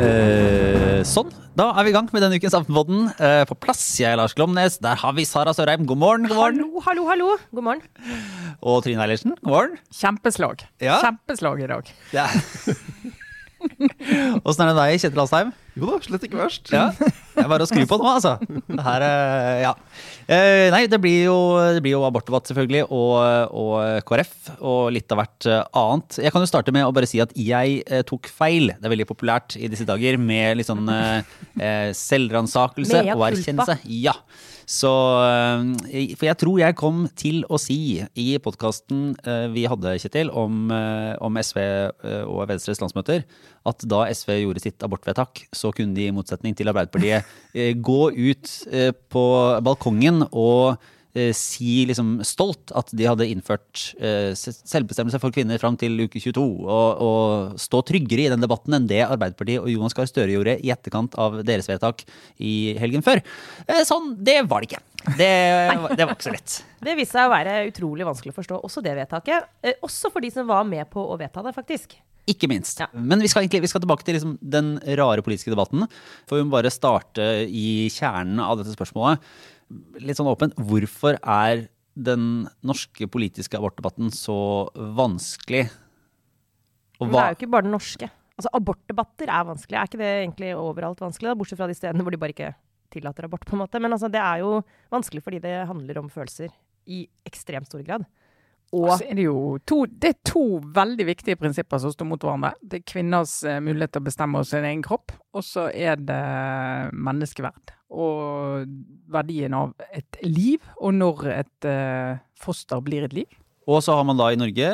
Eh, sånn. Da er vi i gang med denne ukens Aftenpodden. Eh, på plass, jeg er Lars Glomnes. Der har vi Sara Sørheim. God morgen. god morgen. Hallo, hallo, hallo. God morgen. Og Trine Eilertsen. God morgen. Kjempeslag. Ja. Kjempeslag i dag. Ja. Er det med deg, Kjetil Alstheim? Jo da, slett ikke verst. Ja. Det er bare å skru på nå, altså. Det Her, eh, ja. Eh, nei, det blir jo, det blir jo abortdebatt, selvfølgelig, og, og KrF, og litt av hvert eh, annet. Jeg kan jo starte med å bare si at jeg tok feil. Det er veldig populært i disse dager med litt sånn eh, selvransakelse og erkjennelse. Ja. Så For jeg tror jeg kom til å si i podkasten vi hadde, Kjetil, om, om SV og Venstres landsmøter, at da SV gjorde sitt abortvedtak, så kunne de i motsetning til Arbeiderpartiet eh, gå ut eh, på balkongen og eh, si liksom stolt at de hadde innført selvbestemmelse for kvinner fram til uke 22, og, og stå tryggere i den debatten enn det Arbeiderpartiet og Jonas Gahr Støre gjorde i etterkant av deres vedtak i helgen før. Sånn, det var det ikke. Det, det var ikke så lett. Det viste seg å være utrolig vanskelig å forstå, også det vedtaket. Også for de som var med på å vedta det, faktisk. Ikke minst. Ja. Men vi skal, egentlig, vi skal tilbake til liksom den rare politiske debatten. For vi må bare starte i kjernen av dette spørsmålet. Litt sånn åpent. Hvorfor er den norske politiske abortdebatten så vanskelig? Og Men det er jo ikke bare den norske. Altså, Abortdebatter er vanskelig. Er ikke det egentlig overalt vanskelig? da? Bortsett fra de stedene hvor de bare ikke tillater abort. på en måte. Men altså, det er jo vanskelig fordi det handler om følelser i ekstremt stor grad. Og Så er det, to, det er to veldig viktige prinsipper som står mot hverandre. Det er kvinners eh, mulighet til å bestemme over sin egen kropp, og så er det menneskeverd. Og verdien av et liv, og når et eh, foster blir et liv. Og så har man da i Norge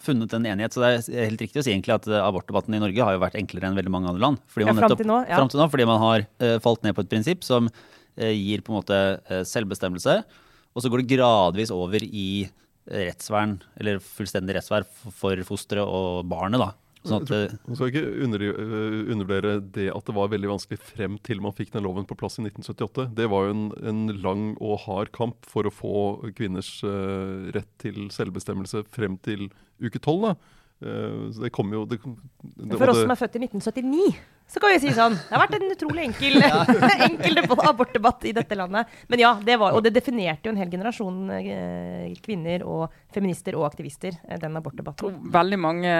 funnet en enighet. Så det er helt riktig å si egentlig at eh, abortdebatten i Norge har jo vært enklere enn veldig mange andre land. Fordi Ja, man nettopp- til nå, ja. Til nå, fordi man har uh, falt ned på et prinsipp som uh, gir på en måte eh, selvbestemmelse, og så går det gradvis over i eh, rettsvern, eller fullstendig rettsvern for fosteret og barnet, da. Sånn at, Man skal ikke under, øh, undervurdere det at det var veldig vanskelig frem til man fikk den loven på plass i 1978. Det var jo en, en lang og hard kamp for å få kvinners uh, rett til selvbestemmelse frem til uke tolv. Uh, så det kom jo det, det, for oss det- som er født i 1979, så kan vi si sånn Det har vært en utrolig enkel, enkel abortdebatt i dette landet. Men ja, det var, og det definerte jo en hel generasjon eh, kvinner og feminister og aktivister, eh, den tror abortdebatten. veldig mange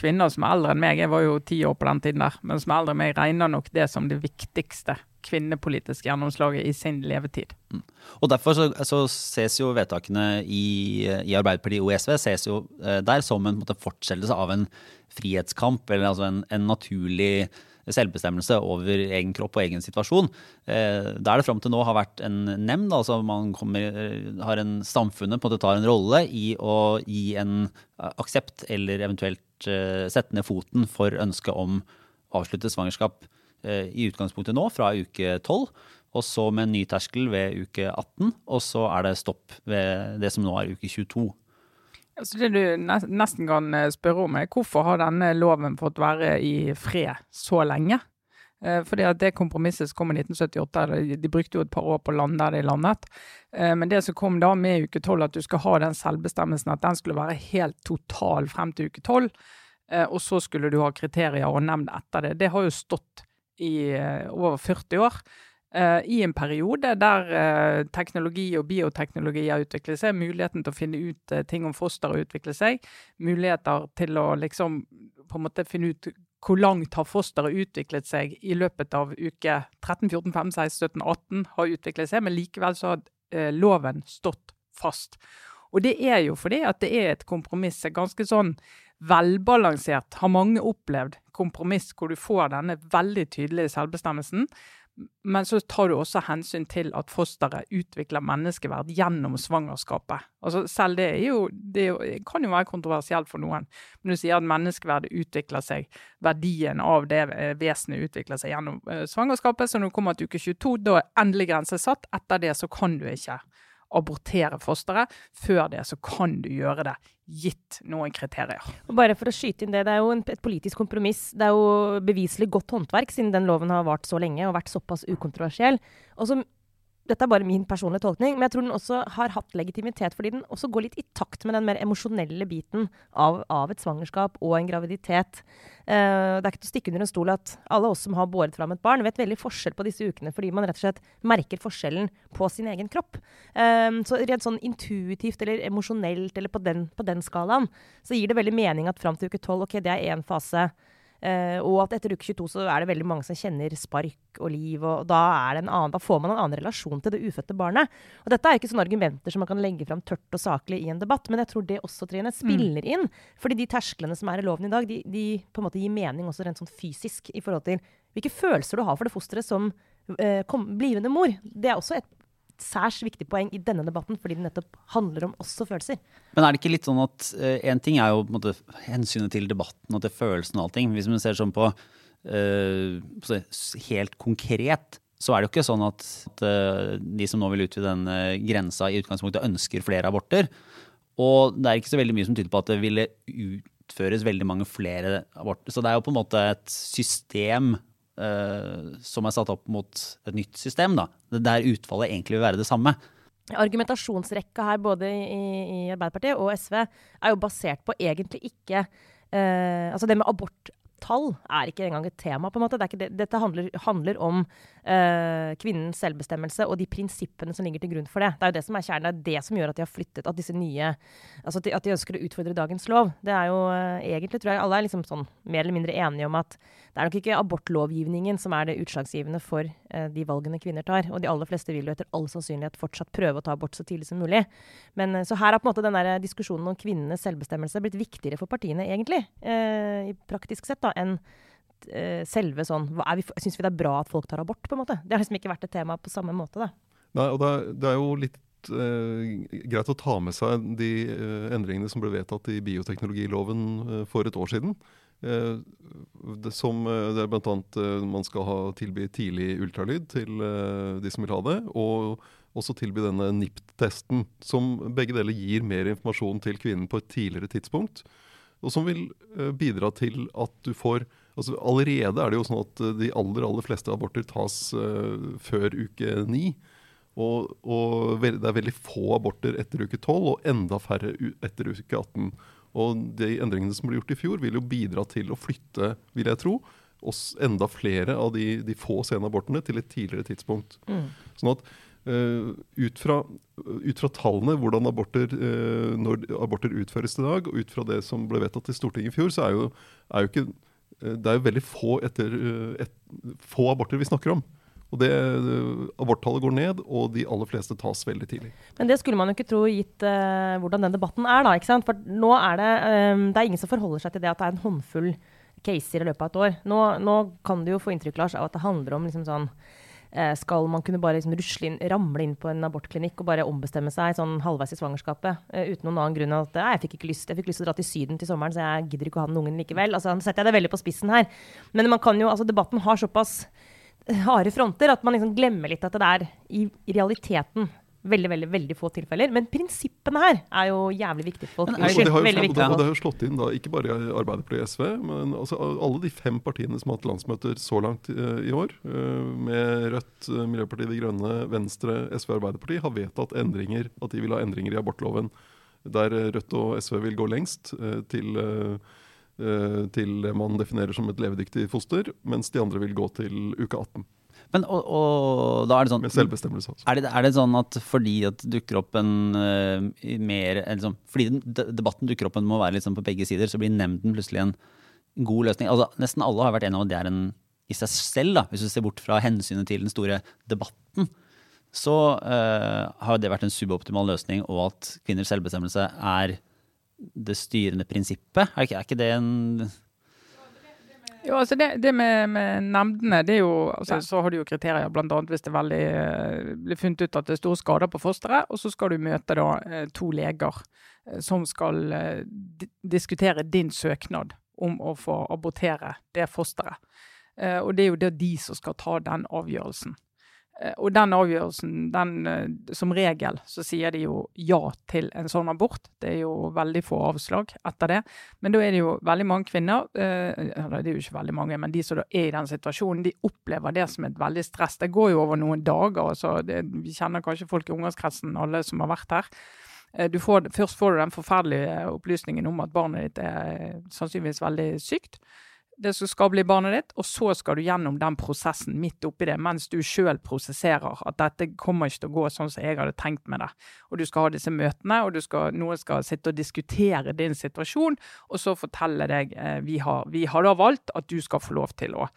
kvinner som er eldre enn meg, jeg var jo ti år på den tiden der, men som er eldre enn meg, regner nok det som det viktigste kvinnepolitiske gjennomslaget i sin levetid. og derfor så, så ses jo vedtakene i, i Arbeiderpartiet og SV ses jo eh, der som en, en måte, fortsettelse av en frihetskamp, eller altså en, en naturlig selvbestemmelse over egen kropp og egen situasjon. Eh, der det fram til nå har vært en nemnd, altså man kommer, eh, har en samfunnet på en måte tar en rolle i å gi en eh, aksept eller eventuelt eh, sette ned foten for ønsket om å avslutte svangerskap eh, i utgangspunktet nå, fra uke 12. Og så med en ny terskel ved uke 18, og så er det stopp ved det som nå er uke 22. Altså det du nesten kan eh, spørre om er hvorfor har denne loven fått være i fred så lenge? Eh, Fordi at det kompromisset som kom i 1978, de brukte jo et par år på å lande der de landet. Eh, Men det som kom da med uke 12, at du skal ha den selvbestemmelsen, at den skulle være helt total frem til uke 12, eh, og så skulle du ha kriterier og nemnd etter det. Det har jo stått i over 40 år. Eh, I en periode der eh, teknologi og bioteknologi har utviklet seg, muligheten til å finne ut eh, ting om foster har utviklet seg, muligheter til å liksom på en måte finne ut hvor langt har fosteret utviklet seg i løpet av uke 13, 14, 15, 16, 17, 18 har utviklet seg, men likevel så har loven stått fast. Og det er jo fordi at det er et kompromiss, ganske sånn velbalansert, har mange opplevd kompromiss hvor du får denne veldig tydelige selvbestemmelsen, men så tar du også hensyn til at fosteret utvikler menneskeverd gjennom svangerskapet. Altså selv det, jo, det kan jo være kontroversielt for noen, men du sier at menneskeverdet utvikler seg, verdien av det eh, vesenet utvikler seg gjennom eh, svangerskapet, så når du kommer til uke 22, da er endelig grense satt. Etter det så kan du ikke abortere fosteret. Før det så kan du gjøre det, gitt noen kriterier. Og bare for å skyte inn det, det er jo en, et politisk kompromiss. Det er jo beviselig godt håndverk, siden den loven har vart så lenge og vært såpass ukontroversiell. Og så dette er bare min personlige tolkning, men jeg tror den også har hatt legitimitet fordi den også går litt i takt med den mer emosjonelle biten av, av et svangerskap og en graviditet. Uh, det er ikke til å stikke under en stol at alle oss som har båret fram et barn, vet veldig forskjell på disse ukene fordi man rett og slett merker forskjellen på sin egen kropp. Um, så rent sånn intuitivt eller emosjonelt eller på den, på den skalaen, så gir det veldig mening at fram til uke tolv, ok, det er én fase. Uh, og at etter uke 22 så er det veldig mange som kjenner spark og liv. og da, annen, da, får man en annen relasjon til det ufødte barnet. Og Dette er ikke sånne argumenter som man kan legge fram tørt og saklig i en debatt, men jeg tror det også Trine, spiller inn. fordi de tersklene som er i loven i dag, de, de på en måte gir mening også rent sånn fysisk i forhold til hvilke følelser du har for det fosteret som uh, kom, blivende mor. Det er også et særs viktig poeng i denne debatten, fordi det nettopp handler om også følelser. Men er det ikke litt sånn at én uh, ting er jo på en måte, hensynet til debatten og til følelsen og allting. Hvis man ser sånn på uh, helt konkret, så er det jo ikke sånn at, at uh, de som nå vil utvide den grensa, i utgangspunktet ønsker flere aborter. Og det er ikke så veldig mye som tyder på at det ville utføres veldig mange flere aborter. Så det er jo på en måte et system som er satt opp mot et nytt system, da, der utfallet egentlig vil være det samme. Argumentasjonsrekka her både i, i Arbeiderpartiet og SV er jo basert på egentlig ikke eh, Altså det med aborttall er ikke engang et tema. på en måte. Det det. Dette handler, handler om eh, kvinnens selvbestemmelse og de prinsippene som ligger til grunn for det. Det er jo det som er kjernen. Det er det som gjør at de har flyttet, at disse nye, altså at de ønsker å utfordre dagens lov. Det er jo eh, egentlig, tror jeg alle er liksom sånn mer eller mindre enige om at det er nok ikke abortlovgivningen som er det utslagsgivende for eh, de valgene kvinner tar. Og de aller fleste vil jo etter all sannsynlighet fortsatt prøve å ta abort så tidlig som mulig. Men Så her har på en måte den der diskusjonen om kvinnenes selvbestemmelse blitt viktigere for partiene, egentlig, i praktisk sett. da, enn uh, selve sånn Syns vi det er bra at folk tar abort, på en måte? Det har liksom ikke vært et tema på samme måte, da. Nei, og det er, det er jo litt uh, greit å ta med seg de uh, endringene som ble vedtatt i bioteknologiloven for et år siden. Det, som, det er bl.a. Uh, man skal ha, tilby tidlig ultralyd til de som vil ha det. Og også tilby denne NIPT-testen, som begge deler gir mer informasjon til kvinnen på et tidligere tidspunkt og som vil bidra til at du får altså Allerede er det jo sånn at de aller aller fleste aborter tas før uke ni. Og, og det er veldig få aborter etter uke 12, og enda færre etter uke 18. Og de endringene som ble gjort i fjor, vil jo bidra til å flytte, vil jeg tro, oss enda flere av de, de få senabortene til et tidligere tidspunkt. Mm. Sånn at Uh, ut, fra, ut, fra, tallene, hvordan aborter, uh, når aborter utføres i dag, og ut fra det som ble vedtatt i Stortinget i fjor, så er jo, er jo ikke uh, Det er jo veldig få, etter, et, få aborter vi snakker om. Og det, Aborttallet går ned, og de aller fleste tas veldig tidlig. Men det skulle man jo ikke tro gitt hvordan den debatten er, da. ikke sant? For nå er det um, Det er ingen som forholder seg til det at det er en håndfull caser i løpet av et år. Nå, nå kan du jo få inntrykk Lars, av at det handler om liksom sånn Eh, skal man kunne bare liksom rusle inn, ramle inn på en abortklinikk og bare ombestemme seg sånn halvveis i svangerskapet uh, uten noen annen grunn enn at jeg fikk ikke lyst jeg fikk lyst til å dra til Syden til sommeren, så jeg gidder ikke å ha den ungen likevel. Altså, Nå setter jeg det veldig på spissen her. Men man kan jo, altså, debatten har såpass harde fronter at man liksom glemmer litt at det er i, realiteten veldig veldig, veldig få tilfeller. Men prinsippene her er jo jævlig viktige for folk. Men, det har jo, viktig, og det har jo slått inn da, ikke bare Arbeiderpartiet og SV, men altså, alle de fem partiene som har hatt landsmøter så langt uh, i år, uh, med Rødt, uh, Miljøpartiet De Grønne, Venstre, SV og Arbeiderpartiet, har vedtatt endringer, at de vil ha endringer i abortloven. Der Rødt og SV vil gå lengst til til det man definerer som et levedyktig foster, mens de andre vil gå til uke 18. Men og, og, da er det sånn Med selvbestemmelse. Altså. Er, det, er det sånn at fordi at dukker opp en uh, mer liksom, Fordi den, debatten dukker opp en må være liksom på begge sider, så blir nemnden plutselig en god løsning? Altså, nesten alle har vært enige om at det er en i seg selv, da, hvis du ser bort fra hensynet til den store debatten, så uh, har det vært en suboptimal løsning, og at kvinners selvbestemmelse er det styrende prinsippet. Er ikke, er ikke det en jo, altså det, det med, med, nemndene, det er jo, altså, så har du jo kriterier, bl.a. hvis det veldig, eh, blir funnet ut at det er store skader på fosteret. Og så skal du møte da eh, to leger eh, som skal diskutere din søknad om å få abortere det fosteret. Og det er jo det de som skal ta den avgjørelsen. Eh, og den avgjørelsen, den, eh, som regel, så sier de jo ja til en sånn abort. Det er jo veldig få avslag etter det. Men da er det jo veldig mange kvinner, eh, eller det er jo ikke veldig mange, men de som da er i den situasjonen, de opplever det som et veldig stress. Det går jo over noen dager. så det, Vi kjenner kanskje folk i ungdomskretsen, alle som har vært her. Får, først får du den forferdelige opplysningen om at barnet ditt er sannsynligvis veldig sykt det som skal bli barnet ditt, og så skal du gjennom den prosessen midt oppi det, mens du sjøl prosesserer at dette kommer ikke til å gå sånn som jeg hadde tenkt med det. Og du skal ha disse møtene, og skal, noen skal sitte og diskutere din situasjon, og så fortelle deg eh, vi, har, vi har da valgt at du skal få lov til å.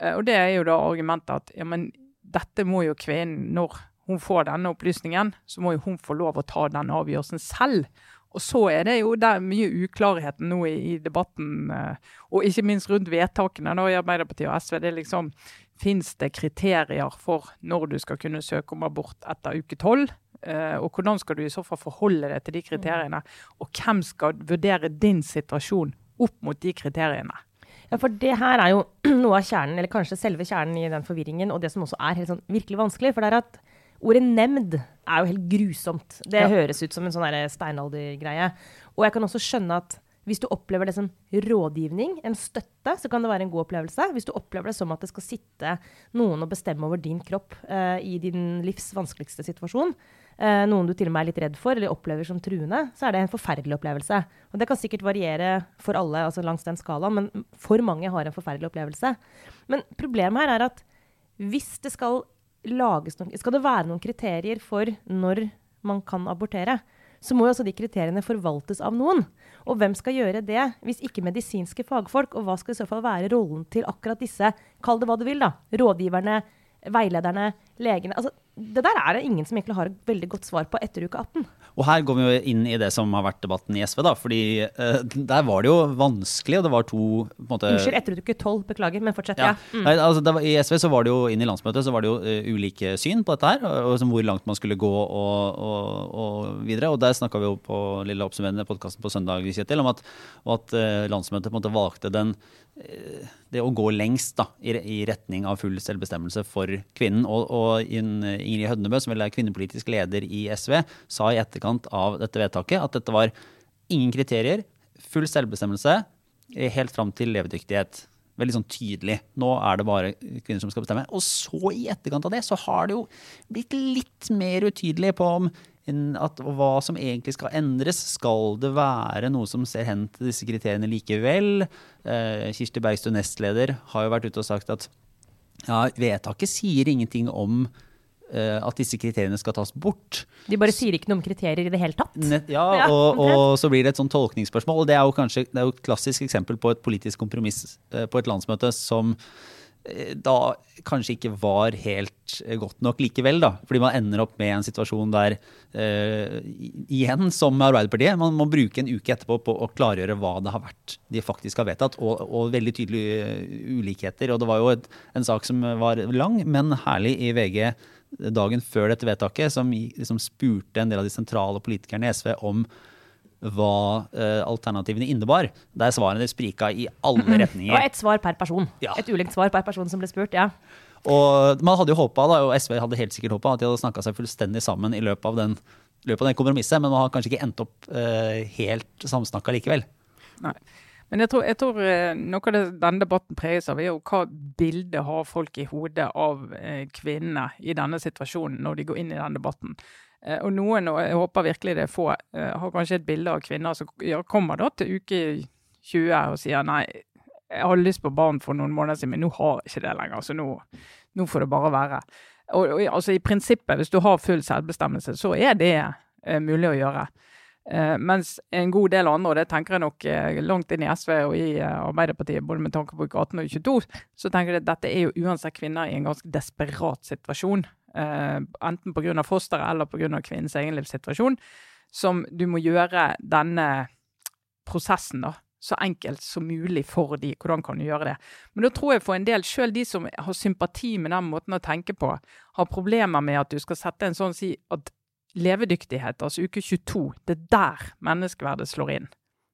Eh, og det er jo da argumentet at ja, men dette må jo kvinnen, når hun får denne opplysningen, så må jo hun få lov å ta den avgjørelsen selv. Og så er det jo det mye uklarhet nå i, i, debatten, eh, og ikke minst rundt vedtakene da, i Arbeiderpartiet og SV. det er liksom, Fins det kriterier for når du skal kunne søke om abort etter uke tolv? Eh, og hvordan skal du i så fall forholde deg til de kriteriene? Og hvem skal vurdere din situasjon opp mot de kriteriene? Ja, for det her er jo noe av kjernen, eller kanskje selve kjernen i den forvirringen, og det som også er helt sånn virkelig vanskelig. For det er at Ordet nemnd er jo helt grusomt. Det ja. høres ut som en sånn steinaldergreie. Og jeg kan også skjønne at hvis du opplever det som rådgivning, en støtte, så kan det være en god opplevelse. Hvis du opplever det som at det skal sitte noen og bestemme over din kropp uh, i din livs vanskeligste situasjon, uh, noen du til og med er litt redd for eller opplever som truende, så er det en forferdelig opplevelse. Og det kan sikkert variere for alle altså langs den skalaen, men for mange har en forferdelig opplevelse. Men problemet her er at hvis det skal noen Skal det være noen kriterier for når man kan abortere? Så må jo også de kriteriene forvaltes av noen. Og hvem skal gjøre det, hvis ikke medisinske fagfolk? Og hva skal i så fall være rollen til akkurat disse, kall det hva du vil, da, rådgiverne, veilederne, legene? Altså, det der er det ingen som egentlig har et veldig godt svar på etter uke 18. Og her går vi jo inn i det som har vært debatten i SV, da. fordi uh, der var det jo vanskelig, og det var to på en måte Unnskyld, etter tolv, 12, beklager, men fortsett. Ja. ja. Mm. Nei, altså, var, I SV så var det jo inn i landsmøtet så var det jo uh, ulike syn på dette her, og, og hvor langt man skulle gå og, og, og videre. Og der snakka vi jo på lille oppsummerende podkasten på søndag Kjetil, om at, at uh, landsmøtet på en måte valgte den det å gå lengst da, i, retning av full selvbestemmelse for kvinnen. Og, og Ingrid Hødnebø, som vel er kvinnepolitisk leder i SV, sa i etterkant av dette vedtaket at dette var ingen kriterier, full selvbestemmelse helt fram til levedyktighet. Veldig sånn tydelig. Nå er det bare kvinner som skal bestemme. Og så i etterkant av det så har det jo blitt litt mer utydelig på om at, hva som egentlig skal endres. Skal det være noe som ser hen til disse kriteriene likevel? Eh, Kirsti Bergstø, nestleder, har jo vært ute og sagt at ja, vedtaket sier ingenting om uh, at disse kriteriene skal tas bort. De bare sier ikke noe om kriterier i det hele tatt? Net, ja, og, og, så blir det et sånn tolkningsspørsmål. Og det er jo kanskje det er jo et klassisk eksempel på et politisk kompromiss uh, på et landsmøte som Eh, da kanskje ikke var helt eh, godt nok likevel. da, Fordi man ender opp med en situasjon der uh, igjen, som med Arbeiderpartiet, man må bruke en uke etterpå på å klargjøre hva det har vært de faktisk har vedtatt, og, og veldig tydelige ulikheter. og Det var jo et, en sak som var lang, men herlig i VG dagen før dette vedtaket, som liksom spurte en del av de sentrale politikerne i SV om hva uh, alternativene innebar, der svarene sprika i alle mhm. retninger. Og ett svar per person. Ja. Et ulikt svar per person som ble spurt, ja. Og man hadde jo håpa, og SV hadde helt sikkert håpa, at de hadde snakka seg fullstendig sammen i løpet av den, løpet av den kompromisset, men man har kanskje ikke endt opp uh, helt samsnakka likevel. Nei. Men jeg tror, jeg tror uh, noe av det denne debatten preges av, er jo hva bildet har folk i hodet av kvinnene i denne situasjonen når de går inn i den debatten. Eh, og noen, og jeg håper virkelig det er få, eh, har kanskje et bilde av kvinner som kommer da til uke 20 og sier nei, jeg hadde lyst på barn for noen måneder siden, men nå har jeg ikke det lenger. Så nå, nå får det bare være. Og, og, altså I prinsippet, hvis du har full selvbestemmelse, så er det eh, mulig å gjøre. Eh, mens en god del andre, og det tenker jeg nok eh, langt inn i SV og i eh, Arbeiderpartiet, både med tanke på uke 18 og 22, så tenker jeg at dette er jo uansett kvinner i en ganske desperat situasjon. Eh, enten pga. fosteret eller pga. kvinnens egen livssituasjon, som du må gjøre denne prosessen da, så enkelt som mulig for de. Hvordan kan du gjøre det? Men da tror jeg for en del, selv de som har sympati med den måten å tenke på, har problemer med at du skal sette en sånn si at levedyktighet, altså uke 22, det er der menneskeverdet slår inn.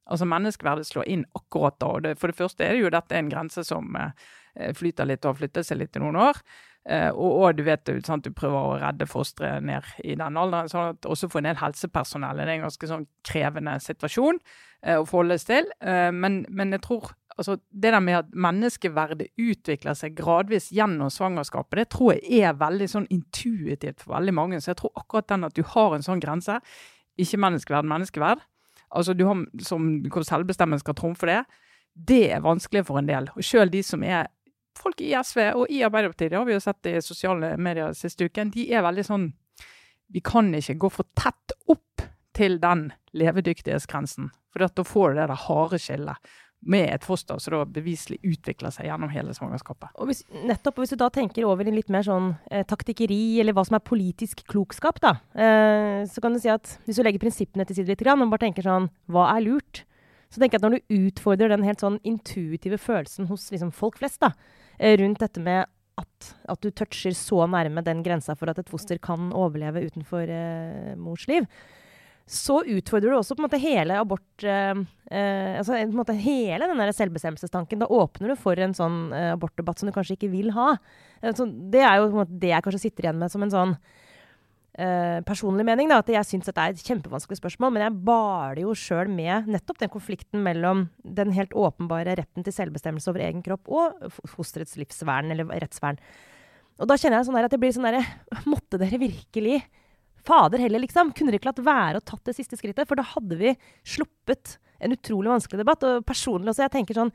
Altså Menneskeverdet slår inn akkurat da. og det, For det første er det jo dette en grense som eh, flyter litt og har flyttet seg litt i noen år. Eh, og, og, du vet sant, du prøver å redde fosteret ned i den alderen. sånn at Også for en del helsepersonell er en ganske sånn krevende situasjon eh, å forholde seg til. Eh, men, men, jeg tror altså, det der med at menneskeverdet utvikler seg gradvis gjennom svangerskapet, det tror jeg er veldig sånn intuitivt for veldig mange. Så jeg tror akkurat den at du har en sånn grense, ikke menneskeverd, menneskeverd, altså du har som hvor selvbestemmelsen skal trumfe det, det er vanskelig for en del. Og sjøl de som er folk i SV og i Arbeiderpartiet, det har vi jo sett i sosiale medier siste uken, de er veldig sånn Vi kan ikke gå for tett opp til den levedyktighetsgrensen. For da får du det der harde skillet med et foster som da beviselig utvikler seg gjennom hele svangerskapet. Og hvis, nettopp, hvis du da tenker over i litt mer sånn eh, taktikkeri, eller hva som er politisk klokskap, da, eh, så kan du si at hvis du legger prinsippene til side litt, og bare tenker sånn Hva er lurt? Så tenker jeg at når du utfordrer den helt sånn intuitive følelsen hos liksom, folk flest, da, rundt dette med at, at, du toucher så nærme den grensa for at et foster kan overleve utenfor eh, mors liv, så utfordrer du også på en måte hele abort eh, eh, altså på en måte hele den selvbestemmelsestanken. Da åpner du for en sånn eh, abortdebatt som du kanskje ikke vil ha. Eh, så det er jo det jeg kanskje sitter igjen med som en sånn Uh, personlig mening, da, at jeg syns det er et kjempevanskelig spørsmål. Men jeg baler jo sjøl med nettopp den konflikten mellom den helt åpenbare retten til selvbestemmelse over egen kropp og fosterets livsvern, eller rettsvern. Og da kjenner jeg sånn at det blir sånn derre Måtte dere virkelig Fader heller, liksom. Kunne dere ikke latt være å tatt det siste skrittet? For da hadde vi sluppet en utrolig vanskelig debatt. Og personlig også, jeg tenker sånn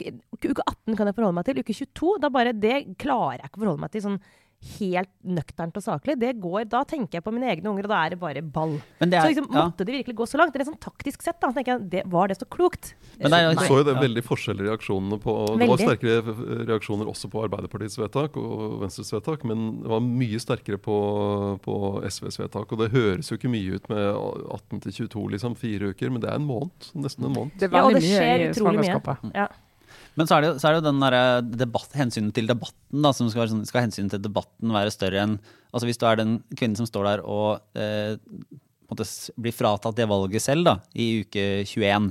Uke 18 kan jeg forholde meg til. Uke 22, da bare Det klarer jeg ikke å forholde meg til sånn helt nøkternt og saklig, det går Da tenker jeg på mine egne unger, og da er det bare ball. Det er, så liksom, ja. måtte de virkelig gå så langt? Det er sånn taktisk sett, da. tenker jeg, det, Var det så klokt? Men det er, så jo det er veldig forskjellige reaksjonene på veldig. Det var sterkere reaksjoner også på Arbeiderpartiets vedtak og Venstres vedtak, men det var mye sterkere på, på SVs vedtak. Og det høres jo ikke mye ut med 18 til 22, liksom. Fire uker, men det er en måned. Nesten en måned. Det er veldig ja, og det skjer mye i svangerskapet. Ja. Men så er det, så er det jo den der debatt, hensynet til debatten, da, som skal, sånn, skal hensynet til debatten være større enn altså Hvis du er den kvinnen som står der og eh, blir fratatt det valget selv da, i uke 21,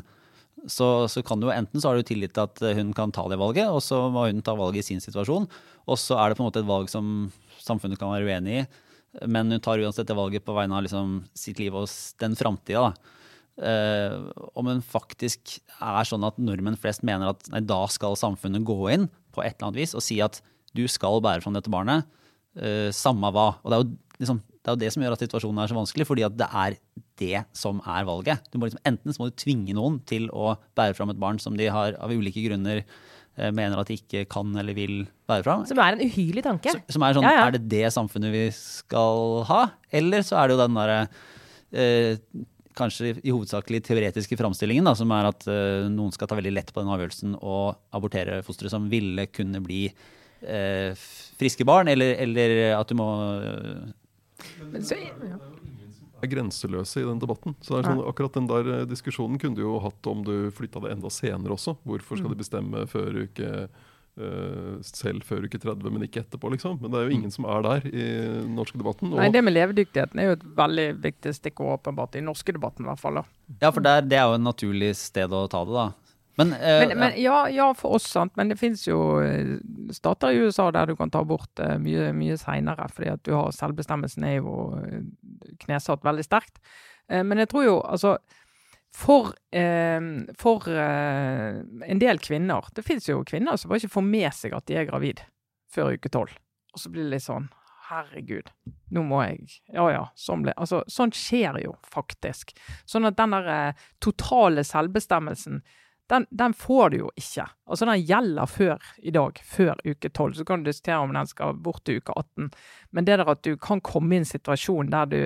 så, så, kan du jo enten så har du tillit til at hun kan ta det valget, og så må hun ta valget i sin situasjon. Og så er det på en måte et valg som samfunnet kan være uenig i, men hun tar uansett det valget på vegne av liksom, sitt liv og den framtida. Uh, om en faktisk er sånn at nordmenn flest mener at nei, da skal samfunnet gå inn på et eller annet vis og si at du skal bære fram dette barnet, uh, samme hva. Og det er, jo, liksom, det er, jo, det som gjør at situasjonen er så vanskelig, fordi at det er det som er valget. Liksom, enten så må du tvinge noen til å bære fram et barn som de har av ulike grunner uh, mener at de ikke kan eller vil bære fram. Som er en uhyrlig tanke. Så, som er sånn, ja, ja. er det det samfunnet vi skal ha? Eller så er det jo den derre kanskje i hovedsakelig teoretiske framstillingen, da, som er at uh, noen skal ta veldig lett på den avgjørelsen og abortere fostre som ville kunne bli uh, friske barn, eller, eller, at du må uh, er grenseløse i den debatten. Så det er sånn, akkurat den der diskusjonen kunne du jo hatt om du flytta det enda senere også. Hvorfor skal de mm. bestemme før uke selv før uke 30, men ikke etterpå, liksom. Men det er jo ingen som er der i den norske debatten. Nei, Det med levedyktigheten er jo et veldig viktig stikkord, åpenbart, i den norske debatten i hvert fall. da. Ja, for der, det er jo en naturlig sted å ta det, da. Men, uh, men, men ja, ja, for oss, sant. Men det finnes jo eh, stater i USA der du kan ta bort uh, mye, mye seinere, fordi at du har selvbestemmelsen er jo knesatt veldig sterkt. men jeg tror jo, altså for, eh, for eh, en del kvinner Det fins jo kvinner som bare ikke får med seg at de er gravid før uke tolv. Og så blir det litt sånn Herregud, nå må jeg Ja ja, sånn ble Altså, sånt skjer jo faktisk. Sånn at den der eh, totale selvbestemmelsen den, den, får du jo ikke. Altså Den gjelder før i dag, før uke 12. Så kan du diskutere om den skal bort til uke 18. Men det der at du kan komme i en situasjon der du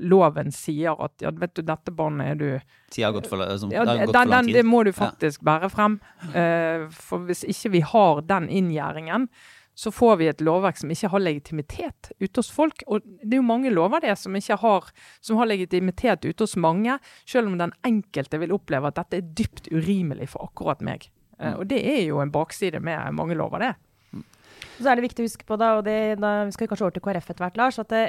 loven sier at ja, vet du, dette barnet er du Tida har gått for, som, ja, den, for lang tid. Det må du faktisk ja. bære frem. Uh, for hvis ikke vi har den inngjerdingen, så får vi et lovverk som ikke har legitimitet ute hos folk. Og det er jo mange lover det som ikke har, som har legitimitet ute hos mange, selv om den enkelte vil oppleve at dette er dypt urimelig for akkurat meg. Uh, og det er jo en bakside med mange lover, det. Så er det viktig å huske på, da, og det, da vi skal kanskje over til KrF etter hvert, Lars, at det,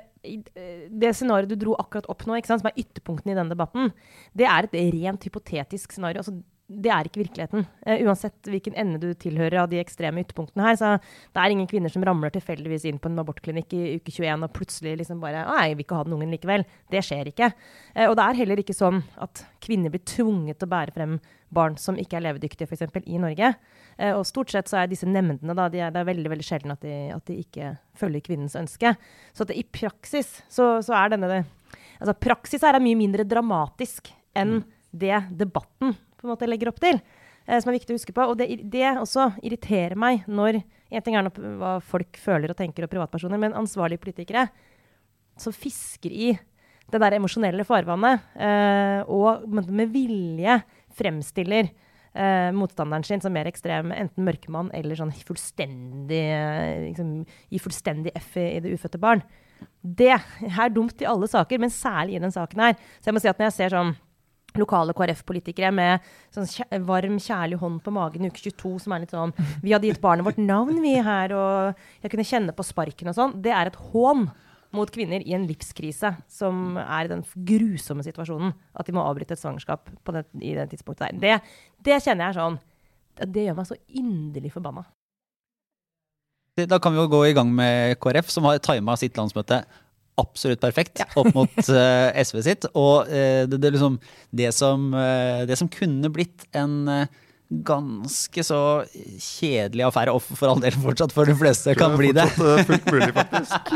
det scenarioet du dro akkurat opp nå, som er ytterpunktene i denne debatten, det er et rent hypotetisk scenario. Altså, det er ikke virkeligheten. Uh, uansett hvilken ende du tilhører av de ekstreme ytterpunktene her. Så det er ingen kvinner som ramler tilfeldigvis inn på en abortklinikk i uke 21 og plutselig liksom bare Nei, jeg vil ikke ha den ungen likevel. Det skjer ikke. Uh, og det er heller ikke sånn at kvinner blir tvunget til å bære frem barn som ikke er levedyktige, f.eks. i Norge. Uh, og stort sett så er disse nemndene da, de er, det er veldig veldig sjelden at de, at de ikke følger kvinnens ønske. Så i praksis så, så er denne Altså praksis her er mye mindre dramatisk enn det debatten på en måte legger opp til. Eh, som er viktig å huske på. Og det, det også irriterer meg når En ting er hva folk føler og tenker, og privatpersoner, men ansvarlige politikere som fisker i det der emosjonelle farvannet, eh, og med vilje fremstiller eh, motstanderen sin som mer ekstrem, enten mørkemann eller sånn fullstendig liksom, Gi fullstendig F i, i det ufødte barn. Det er dumt i alle saker, men særlig i den saken her. Så jeg må si at når jeg ser sånn lokale KrF-politikere med sånn varm, kjærlig hånd på magen i uke 22, som er litt sånn Vi hadde gitt barnet vårt navn, vi her, og jeg kunne kjenne på sparken og sånn. Det er et hån mot kvinner i en livskrise, som er i den grusomme situasjonen at de må avbryte et svangerskap det, i det tidspunktet der. Det, det kjenner jeg sånn Det gjør meg så inderlig forbanna. Da kan vi jo gå i gang med KrF, som har tima sitt landsmøte absolutt perfekt ja. opp mot uh, eh, SV sitt. Og uh, det, det, liksom, det, som, uh, det, som, kunne blitt en ganske så kjedelig affære, og for all del fortsatt for de fleste kan bli det. fullt mulig, faktisk.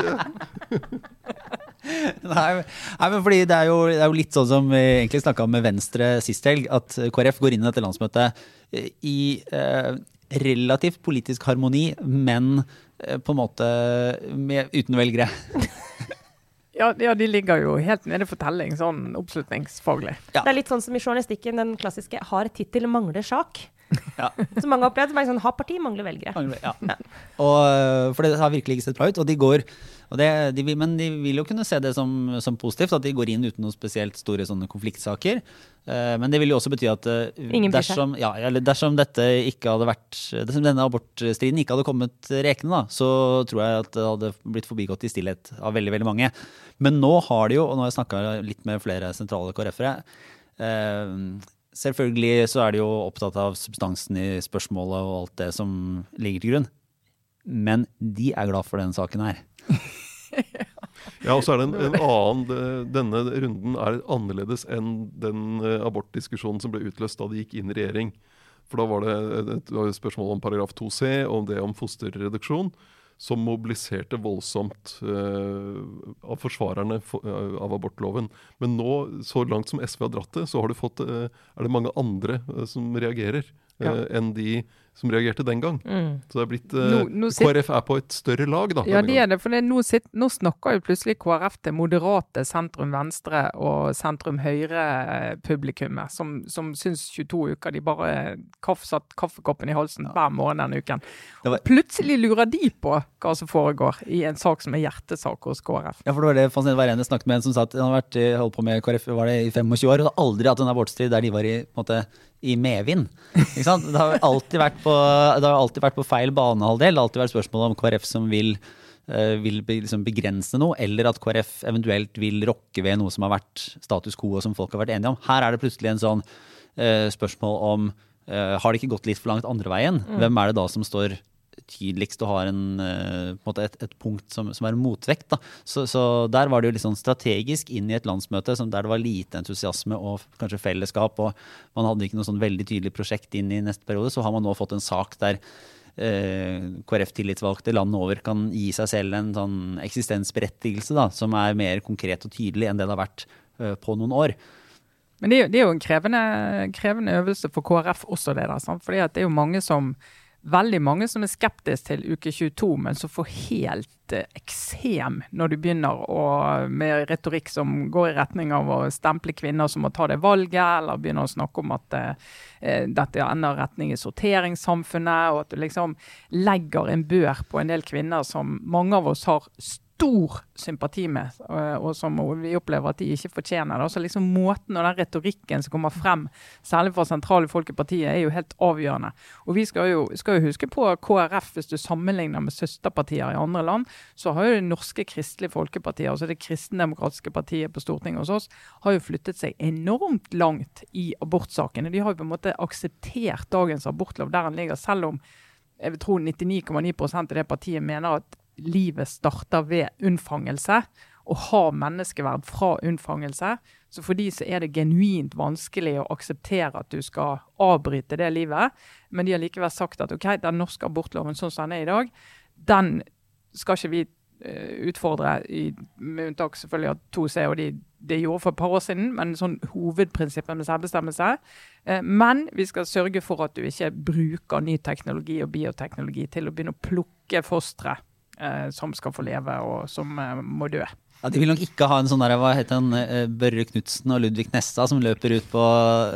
nei, nei, men fordi det er, jo, det er jo litt sånn som vi egentlig snakka om med Venstre sist helg, at KrF går inn i dette landsmøtet i relativt politisk harmoni, men på en måte med, uten velgere. Ja, ja, de ligger jo helt nede for telling, sånn oppslutningsfaglig. Ja. Det er litt sånn som i journalistikken, den klassiske 'har tittel, mangler sak'. Ja. Så mange har opplevd sånn, har parti, mangler velgere. Mangler, ja. ja. Og, øh, for det har virkelig ikke sett bra ut. Og de går, det, de, men de vil jo kunne se det som, som, positivt, at de går inn uten noen spesielt store sånne konfliktsaker. Uh, men det vil jo også bety at uh, dersom, ja, dersom, dette ikke hadde vært, dersom denne abortstriden ikke hadde kommet rekende, da, så tror jeg at det hadde blitt forbigått i stillhet av veldig veldig mange. Men nå har de jo, og nå har jeg snakka litt med flere sentrale KrF-ere uh, Selvfølgelig så er de jo opptatt av substansen i spørsmålet og alt det som ligger til grunn. Men de er glad for denne saken her. ja, og så er det en, en, annen Denne runden er annerledes enn den eh, abortdiskusjonen som ble utløst da de gikk inn i regjering. For da var det et, et spørsmål om paragraf 2c, om det om fosterreduksjon som mobiliserte voldsomt uh, av forsvarerne for, uh, av abortloven. Men nå, så langt som SV har dratt det, så har fått, uh, er det mange andre som reagerer ja. enn de som reagerte den gang. Mm. Så det er blitt eh, nå, nå KrF er på et større lag, da. Ja, det er det. For det, nå, sitt, nå, snakker jo plutselig KrF til moderate sentrum-venstre og sentrum-høyre-publikummet, som, som syns 22 uker de bare kaff, satt kaffekoppen i halsen ja. hver morgen denne uken. Var... Plutselig lurer de på hva som foregår i en sak som er hjertesak hos KrF. Ja, for det var det fascinerende. Hver ene snakket med en som sa at han har vært, holdt på med KrF var det i 25 år, og hadde aldri hatt en abortstrid der de var i på en måte i medvind. Det har alltid vært på, det har alltid vært på feil banehalvdel. Det har alltid vært spørsmål om KrF som vil, uh, vil liksom begrense noe, eller at KrF eventuelt vil rokke ved noe som har vært status quo og som folk har vært enige om. Her er det plutselig en sånn uh, spørsmål om uh, har det ikke gått litt for langt andre veien? Mm. Hvem er det da som står tydeligst du har en, en et, et, punkt som, som, er en motvekt. Så, så, der var det jo litt sånn strategisk inn i et landsmøte der det var lite entusiasme og kanskje fellesskap, og man hadde ikke noe sånn veldig tydelig prosjekt inn i neste periode, så har man nå fått en sak der eh, KrF-tillitsvalgte landet over kan gi seg selv en sånn eksistensberettigelse da, som er mer konkret og tydelig enn det det har vært eh, på noen år. Men det er, jo, det er jo en krevende, krevende, øvelse for KrF også, det der. Sant? Fordi det er jo mange som veldig mange som er skeptiske til uke 22, men som får helt eh, eksem når du begynner å, med retorikk som går i retning av å stemple kvinner som må ta det valget, eller begynner å snakke om at eh, dette ender retning i sorteringssamfunnet, og at du liksom legger en bør på en del kvinner som mange av oss har stor sympati med, og, og som vi opplever at de ikke fortjener. det. Altså liksom Måten og den retorikken som kommer frem, særlig fra sentrale folk i partiet, er jo helt avgjørende. Og Vi skal jo, skal jo huske på KrF, hvis du sammenligner med søsterpartier i andre land, så har jo det norske kristelige folkepartiet, altså det kristendemokratiske partiet på Stortinget hos oss, har jo flyttet seg enormt langt i abortsakene. De har jo på en måte akseptert dagens abortlov der den ligger, selv om jeg vil tro 99,9 av det partiet mener at livet starter ved unnfangelse og har menneskeverd fra unnfangelse. Så for de så er det genuint vanskelig å akseptere at du skal avbryte det livet. Men de har likevel sagt at ok, den norske abortloven sånn som den er i dag, den skal ikke vi uh, utfordre, med unntak selvfølgelig av 2C og de det gjorde for et par år siden, men sånn hovedprinsippet med selvbestemmelse. Uh, men vi skal sørge for at du ikke bruker ny teknologi og bioteknologi til å begynne å plukke fostre eh, som skal få leve, og som eh, må dø. Ja, De vil nok ikke ha en sånn der, hva heter han, eh, Børre Knutsen og Ludvig Nessa som løper ut på,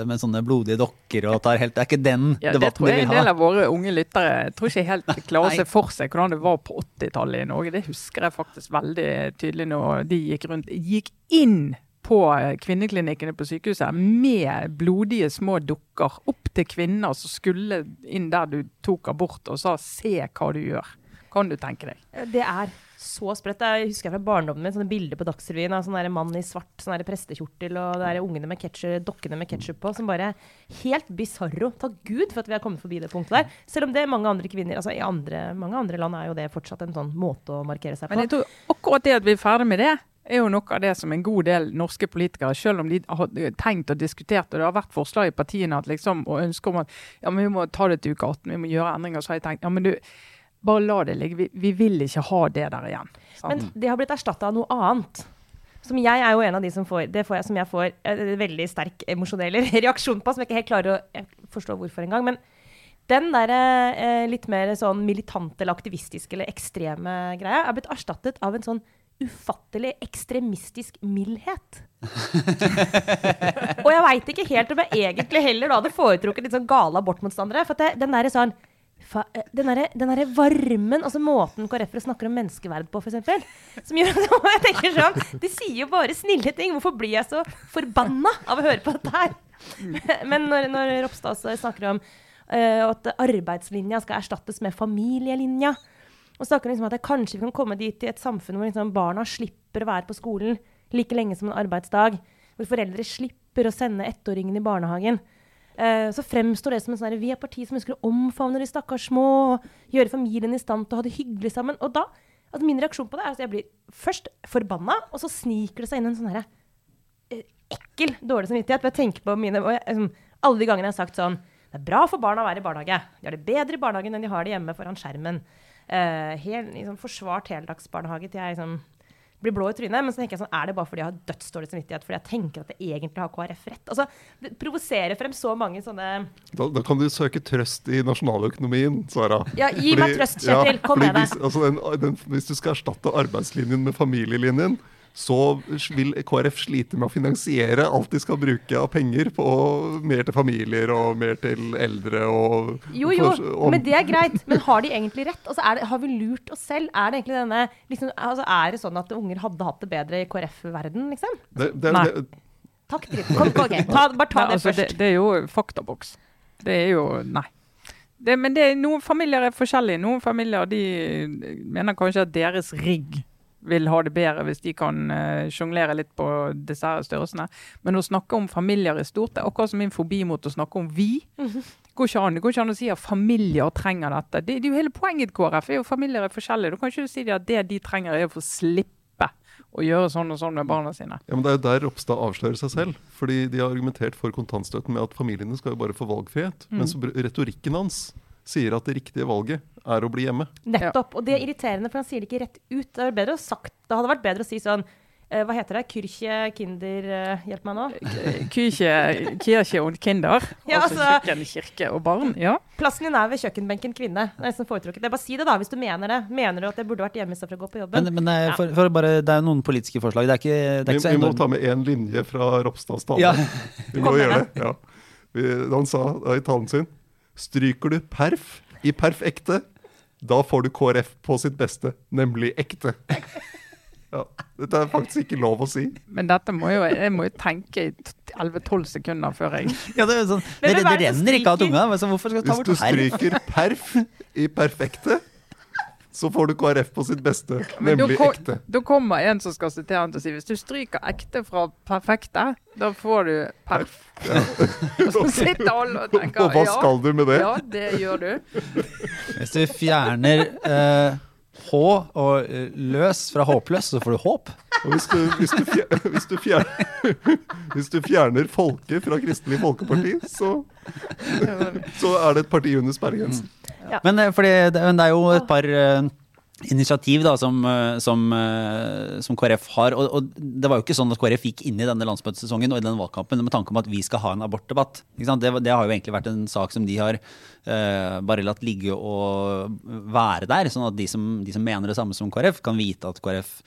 med sånne blodige dokker og tar helt Det er ikke den ja, debatten de vil ha. Det tror jeg en del av våre unge lyttere jeg tror ikke helt klarer å se for seg hvordan det var på 80-tallet i Norge. Det husker jeg faktisk veldig tydelig når de gikk rundt. Gikk inn på eh, kvinneklinikkene på sykehuset med blodige små dukker opp til kvinner som skulle inn der du tok abort, og sa 'se hva du gjør' kan du tenke deg. Det er så sprøtt. Jeg husker fra barndommen min sånne bilder på Dagsrevyen av sånn mann i svart sånn prestekjortel og det er ungene med ketchup, dokkene med ketsjup på, som bare Helt bisarro. Takk Gud for at vi har kommet forbi det punktet der. Selv om det mange andre kvinner altså i andre, mange andre land er jo det fortsatt en sånn måte å markere seg på. Men jeg tror akkurat det at vi er ferdig med det, er jo noe av det som en god del norske politikere, selv om de har tenkt og diskutert, og det har vært forslag i partiene at liksom, og ønsker om at ja, men vi må ta det til uke 18, vi må gjøre endringer, så har jeg tenkt ja, men du bare la det ligge. Vi, vi, vil ikke ha det der igjen. Sant? Men det har blitt erstatta av noe annet. Som jeg er jo en av de som får det får jeg, som jeg får en veldig sterk emosjonell reaksjon på, som jeg ikke helt klarer å forstå hvorfor engang. Men den der eh, litt mer sånn militante eller aktivistiske eller ekstreme greia er blitt erstattet av en sånn ufattelig ekstremistisk mildhet. og jeg veit ikke helt om jeg egentlig heller da hadde foretrukket litt sånn gale abortmotstandere. For det, den der sånn Eh, den derre varmen, altså måten KrF-ere snakker om menneskeverd på, f.eks. Som gjør at jeg tenker sånn De sier jo bare snille ting. Hvorfor blir jeg så forbanna av å høre på dette her? Men når, når Ropstad snakker om uh, at arbeidslinja skal erstattes med familielinja, og snakker liksom at kanskje kan komme dit i et samfunn hvor liksom barna slipper å være på skolen like lenge som en arbeidsdag, hvor foreldre slipper å sende ettåringen i barnehagen Eh, så fremstår det som en sånn vi er parti som ønsker å omfavne de stakkars små, og gjøre familien i stand til å ha det hyggelig sammen. Og da, altså Min reaksjon på det er at jeg blir først forbanna, og så sniker det seg inn en sånn herre eh, ekkel dårlig samvittighet. Jeg tenker på mine, jeg, liksom, Alle de gangene jeg har sagt sånn Det er bra for barna å være i barnehage. De har det bedre i barnehagen enn de har det hjemme foran skjermen. Uh, hel, liksom, forsvart heldagsbarnehage til jeg liksom blir blå i trynet. Men så tenker jeg sånn, er det bare fordi jeg har dødsdårlig samvittighet fordi jeg tenker at det egentlig har KrF rett? Altså, det provoserer frem så mange sånne da, da, kan du søke trøst i nasjonaløkonomien, Sara. Ja, gi fordi, meg trøst, Kjetil. Ja, Kom med det. Altså, hvis du skal erstatte arbeidslinjen med familielinjen, så vil KrF slite med å finansiere alt de skal bruke av penger på mer til familier og mer til eldre og Jo, jo, og, men det er greit. Men har de egentlig rett? Altså, det, har vi lurt oss selv? Er det egentlig denne liksom, altså, Er det sånn at unger hadde hatt det bedre i KrF-verden, liksom? Det, det, Nei. Takk, Kom, okay, ta, bare ta Nei, det altså, først. Det, det, er jo faktaboks. Det er jo Nei. Det, men noen familier er forskjellige. Noen familier de mener kanskje at deres rigg vil ha det bedre hvis de kan uh, sjonglere litt på dessertstørrelsene. Men å snakke om familier i stort, det er akkurat som min fobi mot å snakke om vi. Mm -hmm. går ikke an. Det går ikke an å si at familier trenger dette. Det, det er jo hele poenget KrF. er jo Familier er forskjellige. Du kan ikke si at det de trenger, er å få slippe å gjøre sånn og sånn med barna sine. Ja, men Det er jo der Ropstad avslører seg selv. Fordi de har argumentert for kontantstøtten med at familiene skal jo bare få valgfrihet. Mm. Men retorikken hans sier at det riktige valget er å bli hjemme. Nettopp. Og det er irriterende, for han sier det ikke rett ut. Det, er bedre å sagt, det hadde vært bedre å si sånn uh, Hva heter det? Kyrkje, Kinder uh, Hjelp meg nå. Kyrkje, kirke og Kinder. Ja, altså, altså kjøkken, kirke og barn. Ja. Plassen din er ved kjøkkenbenken kvinne. Det er nesten foretrukket. Det er bare si det, da, hvis du mener det. Mener du at jeg burde vært hjemme istedenfor å gå på jobben? Men, men eh, for, for bare, det er jo noen politiske forslag. Det er ikke, det er ikke vi, vi må ta med én linje fra Ropstads tale. Ja. Vi må gjøre det. Ja. Han sa i talen sin Stryker du perf i perfekte, da får du KrF på sitt beste, nemlig ekte. Ja, dette er faktisk ikke lov å si. Men dette må jo, jeg må jo tenke i 11-12 sekunder før jeg Ja, det, er sånn, det, det, det renner ikke av tunga. hvorfor skal du ta Hvis du stryker perf i perfekte, så får du KrF på sitt beste, Men nemlig kom, ekte. Da kommer en som skal sitere han til å si hvis du stryker ekte fra perfekte, da får du perf. Og så sitter alle og tenker Og hva ja, skal du med det? ja, det gjør du. Hvis du fjerner eh, H og eh, løs fra håpløs, så får du håp. Og hvis du, hvis du, fjerner, hvis du, fjerner, hvis du fjerner folket fra Kristelig Folkeparti, så, så er det et parti under sperregrensen. Men, eh, fordi, det, men det er jo et par eh, initiativ da, som, eh, som, eh, som KrF har. Og, og det var jo ikke sånn at KrF gikk inn i denne landsmøtesesongen og i denne valgkampen med tanke om at vi skal ha en abortdebatt. Det, det har jo egentlig vært en sak som de har eh, bare latt ligge og være der. Sånn at de som, de som mener det samme som KrF, kan vite at KrF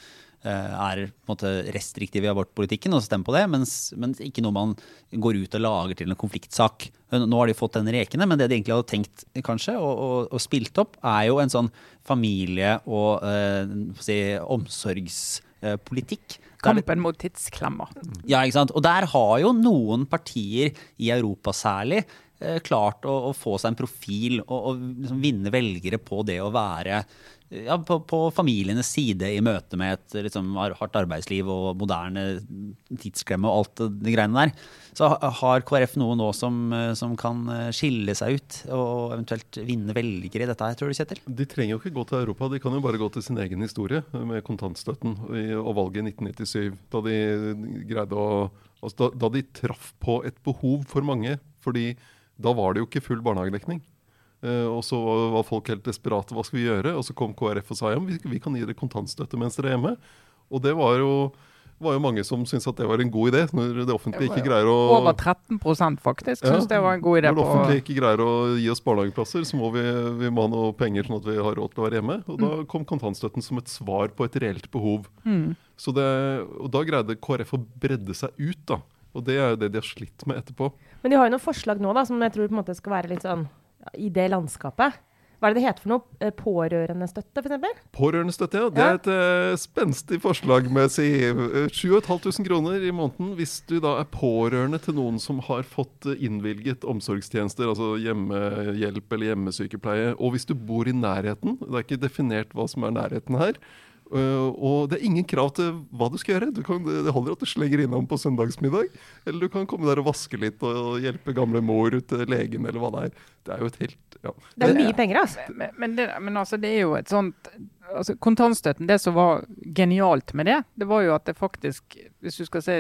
er på en måte restriktiv i abortpolitikken og stemmer på det, mens, mens ikke noe man går ut og lager til en konfliktsak. Nå har de fått den rekene, men det de egentlig hadde tenkt kanskje, og, og, og spilt opp, er jo en sånn familie- og eh, si, omsorgspolitikk. Kampen mot tidsklemmer. ja, ikke sant? Og der har jo noen partier, i Europa særlig, eh, klart å, å få seg en profil og, og liksom vinne velgere på det å være eh, ja, på, på familienes side i møte med et liksom, hardt arbeidsliv og moderne tidsklemme og alt de greiene der. Så har KrF noe nå som, eh, som kan eh, skille seg ut og eventuelt vinne velgere i dette her, tror du, Kjetil? De trenger jo ikke gå til Europa, de kan jo bare gå til sin egen historie med kontantstøtten og valget i 1997. Da de greide å altså da, da de traff på et behov for mange. fordi da var det jo ikke full barnehagedekning. Eh, og så var folk helt desperate. Hva skal vi gjøre? Og så kom KrF og sa ja, vi, vi kan gi dere kontantstøtte mens dere er hjemme. Og det var jo, var jo mange som syntes at det var en god idé, når det offentlige ikke greier å Over 13 faktisk Ja. syns det var en god idé. Når det på offentlige ikke greier å gi oss barnehageplasser, så må vi, vi må ha noe penger sånn at vi har råd til å være hjemme. Og da kom kontantstøtten som et svar på et reelt behov. Mm. Så det, og da greide KrF å bredde seg ut, da. Og det er jo det de har slitt med etterpå. Men de har jo noen forslag nå da, som jeg tror på en måte skal være litt sånn i det landskapet. Hva er det det heter for noe? Eh, Pårørendestøtte, f.eks.? Pårørendestøtte, ja. Det er et uh, spenstig forslag med si eh, 7500 kroner i måneden hvis du da er pårørende til noen som har fått eh, innvilget omsorgstjenester, altså hjemmehjelp eller hjemmesykepleie, og hvis du bor i nærheten. Det er ikke definert hva som er nærheten her. Uh, og det er ingen krav til hva du skal gjøre. Du kan, det holder at du slenger innom på søndagsmiddag. Eller du kan komme der og vaske litt og hjelpe gamle mor til legen, eller hva det er. Det er jo et helt ja. Det er mye penger, altså. Men, men, det, men altså, det er jo et sånt altså, Kontantstøtten, det som var genialt med det, det var jo at det faktisk, hvis du skal se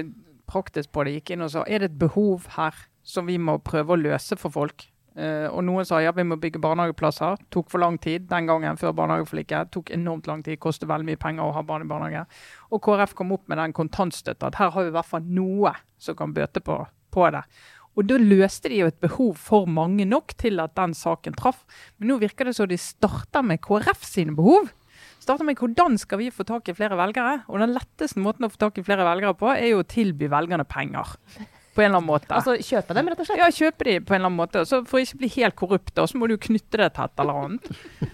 praktisk på det, gikk inn og sa er det et behov her som vi må prøve å løse for folk. Eh, og noen sa ja, vi må bygge barnehageplasser. Tok for lang tid den gangen før barnehageforliket. Tok enormt lang tid, kostet veldig mye penger å ha barn i barnehage. Og KrF kom opp med den kontantstøtta. At her har vi i hvert fall noe som kan bøte på, på det. Og da løste de jo et behov for mange nok til at den saken traff. Men nå virker det som de starter med KrF sine behov. Starter med hvordan skal vi få tak i flere velgere? Og den letteste måten å få tak i flere velgere på, er jo å tilby velgerne penger. På en eller annen måte. Altså kjøpe dem, rett og slett? Ja, kjøpe de på en eller annen måte. Så For å ikke bli helt korrupt, da, så må du knytte det til et eller annet.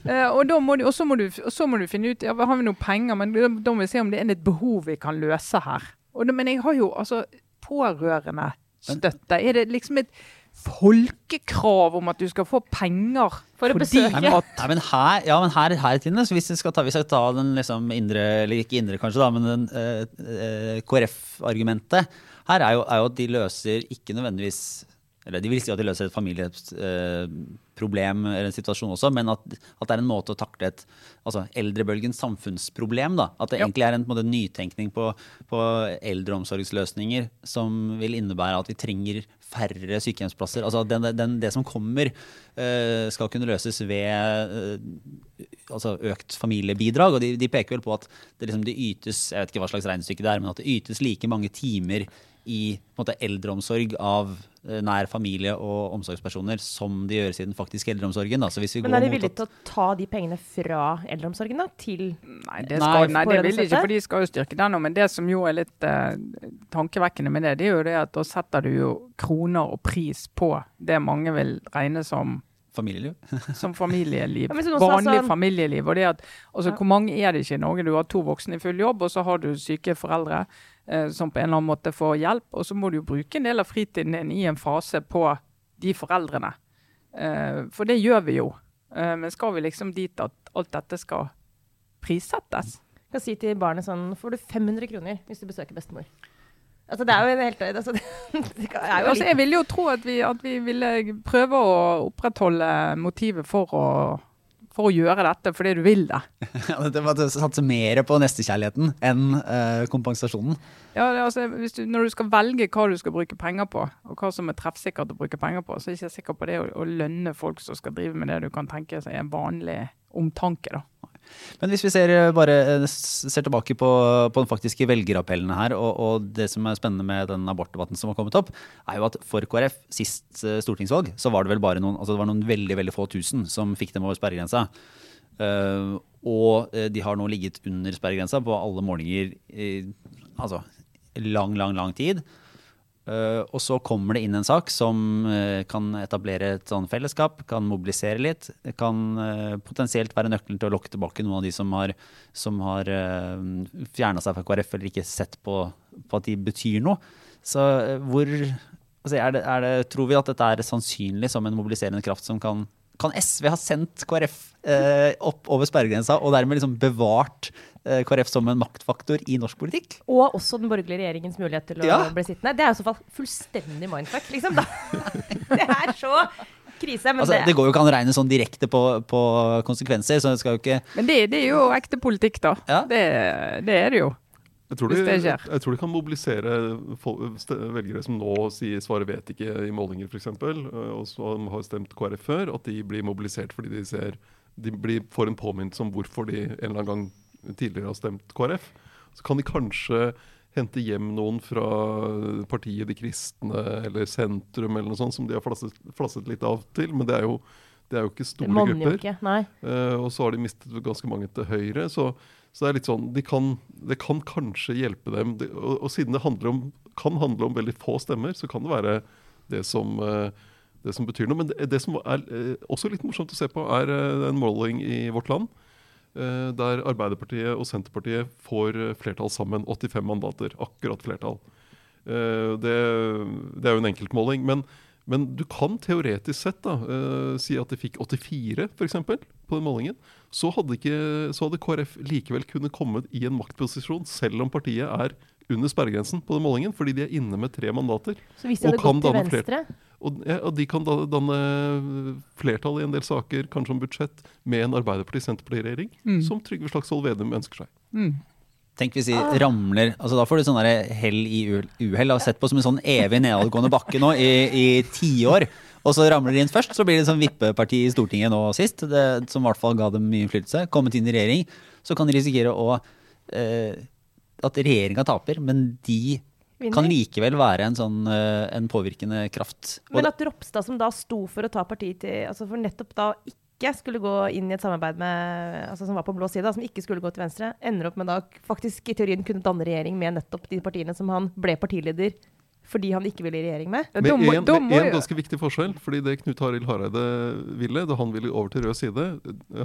uh, og da må du, og så må du, og så må du finne ut ja, har vi noe penger, men da, da må vi se om det er et behov vi kan løse her. Og men jeg har jo altså pårørende støtte. Er det liksom et folkekrav om at du skal få penger For å besøke. Nei, men, nei, men her, ja, men her, her Tine, så hvis vi skal ta, vi skal ta den liksom indre, eller ikke indre kanskje, da, men den eh, eh, KrF-argumentet her er jo, er jo at de løser ikke nødvendigvis eller De vil si at de løser et familieproblem eller en situasjon også, men at, at det er en måte å takle et altså eldrebølgens samfunnsproblem. da, At det Ja. egentlig er en, på en nytenkning på, på eldreomsorgsløsninger som vil innebære at vi trenger færre sykehjemsplasser. Altså den, den, Det som kommer, eh, skal kunne løses ved eh, altså økt familiebidrag. og De, de peker vel på at det, liksom, det ytes jeg vet ikke hva slags regnestykke det er, men at det ytes like mange timer i på en måte, eldreomsorg av eh, nær familie og omsorgspersoner som de gjør siden faktisk eldreomsorgen. Da. Så hvis vi Men går er de villige til å ta de pengene fra eldreomsorgen da, til Nei, det, Nei, skal, nei, det vil de ikke, for de skal jo styrke den. Men det som jo er litt eh, tankevekkende med det, det er jo det at da setter du jo kroner og pris på det mange vil regne som familieliv. som familieliv. Ja, Vanlig sånn- familieliv. Og det at, altså, Ja. Hvor mange er det ikke i Norge? Du har to voksne i full jobb, og så har du syke foreldre eh, som på en eller annen måte får hjelp. Og så må du jo bruke en del av fritiden din i en fase på de foreldrene. Eh, for det gjør vi jo. Eh, men skal vi liksom dit at alt dette skal prissettes? Jeg kan si til barnet sånn Får du 500 kroner hvis du besøker bestemor? Altså, det er jo en helt altså, Altså, jeg ville jo tro at vi, at vi ville prøve å opprettholde motivet for å, for å gjøre dette fordi du vil det. Det var å satse mer på nestekjærligheten enn uh, kompensasjonen. Ja, det, altså, hvis du, Når du skal velge hva du skal bruke penger på, og hva som er treffsikkert å bruke penger på, så er jeg ikke sikker på det å, å lønne folk som skal drive med det du kan tenke seg er en vanlig omtanke. da. Men hvis vi ser, eh, bare eh, ser tilbake på, på den faktiske velgerappellene her, og, og det som er spennende med den abortdebatten som har kommet opp, er jo at for KrF sist eh, stortingsvalg så var det vel bare noen, altså det var noen veldig veldig få tusen som fikk dem over sperregrensa. Uh, og de har nå ligget under sperregrensa på alle målinger i altså, lang, lang, lang tid. Eh, og så kommer det inn en sak som uh, kan etablere et sånn fellesskap, kan mobilisere litt. Kan uh, potensielt være nøkkelen til å lokke tilbake noen av de som har, som har uh, fjerna seg fra KrF eller ikke sett på, på at de betyr noe. Så hvor altså, er det, er det, Tror vi at dette er sannsynlig som en mobiliserende kraft som kan kan SV ha sendt KrF opp over sperregrensa og dermed liksom bevart KrF som en maktfaktor i norsk politikk? Og også den borgerlige regjeringens mulighet til å Ja. bli sittende. Det er i så fall fullstendig mindfuck, liksom. Da. Det er så krise. Men Altså, det, det går jo ikke an å regne sånn direkte på, på konsekvenser, så det skal jo ikke Men det, det er jo ekte politikk, da. Ja. Det, det er det jo. Jeg tror, de, det jeg, tror de kan mobilisere velgere som nå sier svaret vet ikke i målinger f.eks., og som har stemt KrF før, at de blir mobilisert fordi de ser De blir, får en påminnelse om hvorfor de en eller annen gang tidligere har stemt KrF. Så kan de kanskje hente hjem noen fra partiet De kristne eller Sentrum eller noe sånt, som de har flasset, flasset litt av til. Men det er jo, det er jo ikke store grupper. ikke. Eh, og så har de mistet ganske mange til høyre. Så, så det er litt sånn de kan, Det kan kanskje hjelpe dem. De, og, og siden det handler om, kan handle om veldig få stemmer, så kan det være det som, uh, det som betyr noe. Men det, det som er eh, også litt morsomt å se på, er en måling i Vårt Land. Eh, der Arbeiderpartiet og Senterpartiet får eh, flertall sammen. 85 mandater. Akkurat flertall. Eh, det, det er jo en enkeltmåling. Men, men du kan teoretisk sett da, si at de fikk 84 f.eks. på den målingen. Så hadde, ikke, så hadde KrF likevel kunnet kommet i en maktposisjon, selv om partiet er under sperregrensen på den målingen, fordi de er inne med tre mandater. Så hvis de hadde kan gått til venstre Og, ja, og de kan da, danne flertall i en del saker, kanskje om budsjett, med en Arbeiderparti-Senterparti-regjering, Mm. som Trygve Slagsvold Vedum ønsker seg. Mm. Tenk hvis de ramler altså Da får du sånn der hell i uhell. Har Sett på som en sånn evig nedadgående bakke nå i, i tiår. Og så ramler de inn først, så blir det sånn vippeparti i Stortinget nå sist, det, som i hvert fall ga dem mye innflytelse. Kommet inn i regjering. Så kan de risikere å eh, At regjeringa taper, men de vinner. kan likevel være en sånn eh, en påvirkende kraft. Og Men at Ropstad, som da sto for å ta parti til altså For nettopp da ikke skulle gå inn i et samarbeid med altså som var på blå side, som ikke skulle gå til venstre, ender opp med da faktisk i teorien kunne danne regjering med nettopp de partiene som han ble partileder fordi han ikke ville i regjering med. Med en, med en ganske viktig forskjell. fordi det Knut Arild Hareide ville da han ville over til rød side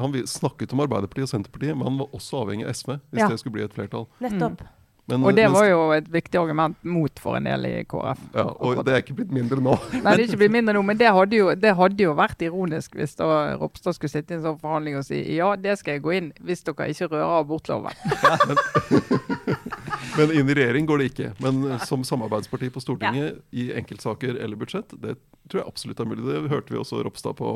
Han snakket om Arbeiderpartiet og Senterpartiet, men han var også avhengig av SV hvis Ja. det skulle bli et flertall. Nettopp. Men, Og det mens- var jo et viktig argument mot for en del i KrF. ja, Og det er ikke blitt mindre nå. Nei, det er ikke blitt mindre nå, men det hadde, jo, det hadde jo vært ironisk hvis da Ropstad skulle sitte i en sånn forhandling og si ja, det skal jeg gå inn hvis dere ikke rører abortloven. Men inn i regjering går det ikke. Men som samarbeidsparti på Stortinget i enkeltsaker eller budsjett, det tror jeg absolutt er mulig. Det hørte vi også Ropstad på,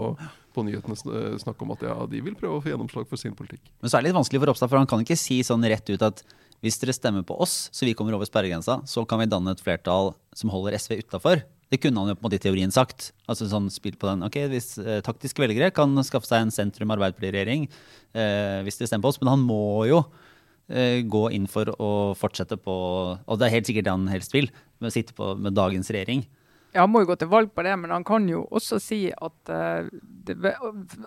på nyhetene snakke om at ja, de vil prøve å få gjennomslag for sin politikk. Men så er det litt vanskelig for Ropstad, for han kan ikke si sånn rett ut at hvis dere stemmer på oss, så vi kommer over sperregrensa, så kan vi danne et flertall som holder SV utafor. Det kunne han jo på en måte i teorien sagt. Altså sånn spill på den. Ok, hvis eh, taktiske velgere kan skaffe seg en sentrum-arbeiderparti-regjering eh, hvis dere stemmer på oss, men han må jo eh, gå inn for å fortsette på Og det er helt sikkert det han helst vil, med å sitte på med dagens regjering. Ja, han må jo gå til valg på det, men han kan jo også si at uh, det,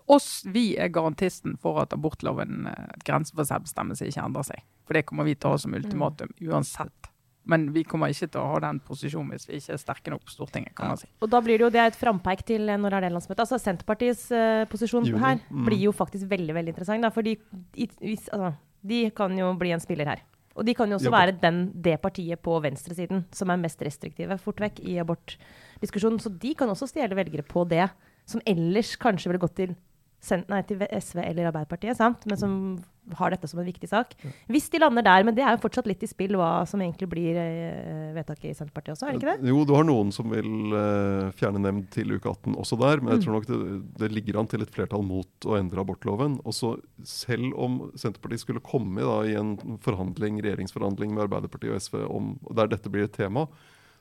oss, vi er garantisten for at abortloven, uh, grensen for selvbestemmelse, ikke endrer seg. For det kommer vi til å ha som ultimatum uansett Men vi kommer ikke til å ha den posisjonen hvis vi ikke er sterke nok på Stortinget. kan man si. Og da blir det jo det er et frampeik til eh, når er det landsmøtet. Altså Senterpartiets uh, posisjon Juli. her Mm. blir jo faktisk veldig veldig interessant. Da, fordi i, hvis, altså, de kan jo bli en spiller her. Og de kan jo også være den, det partiet på venstresiden som er mest restriktive fort vekk i abortdiskusjonen. Så de kan også stjele velgere på det, som ellers kanskje ville gått til, nei, til SV eller Arbeiderpartiet, sant? men som har dette som en viktig sak. Hvis de lander der, men det er jo fortsatt litt i spill hva som egentlig blir eh, vedtaket i Senterpartiet også, er det ikke det? Jo, du har noen som vil eh, fjerne nemnd til uke 18 også der, men jeg tror nok det, det ligger an til et flertall mot å endre abortloven. Og så selv om Senterpartiet skulle komme da, i en forhandling, regjeringsforhandling med Arbeiderpartiet og SV om, der dette blir et tema,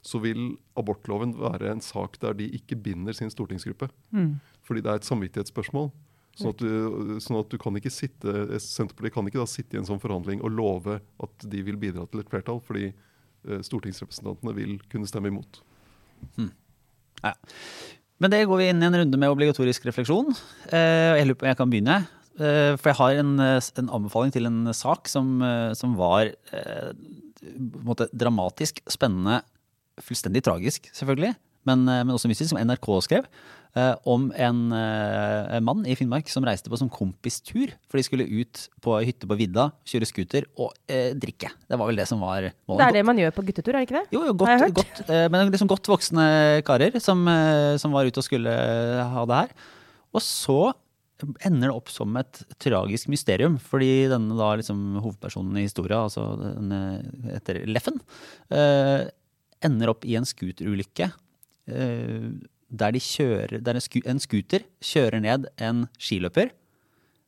så vil abortloven være en sak der de ikke binder sin stortingsgruppe. Mm. Fordi det er et samvittighetsspørsmål. Sånn at, du, sånn at du kan ikke sitte, Senterpartiet kan ikke da sitte i en sånn forhandling og love at de vil bidra til et flertall, fordi eh, stortingsrepresentantene vil kunne stemme imot. Men det går vi inn i en runde med obligatorisk refleksjon. Eh, jeg lurer på om jeg kan begynne. Eh, for jeg har en, en anbefaling til en sak som, som var måte dramatisk, spennende, fullstendig tragisk, selvfølgelig, men, men også mystisk, som NRK skrev. Eh, om en, eh, mann i Finnmark som reiste på som kompistur. For de skulle ut på hytte på vidda, kjøre scooter og eh, drikke. Det var vel det som var målet. Det er det man gjør på guttetur, er det ikke det? Jo, jo, godt, godt, eh, men liksom godt voksne karer som, eh, som var ute og skulle ha det her. Og så ender det opp som et tragisk mysterium, fordi denne da liksom hovedpersonen i historia, altså den eh, heter Leffen, eh, ender opp i en scooterulykke eh, der de kjører, der en, scooter kjører ned en skiløper,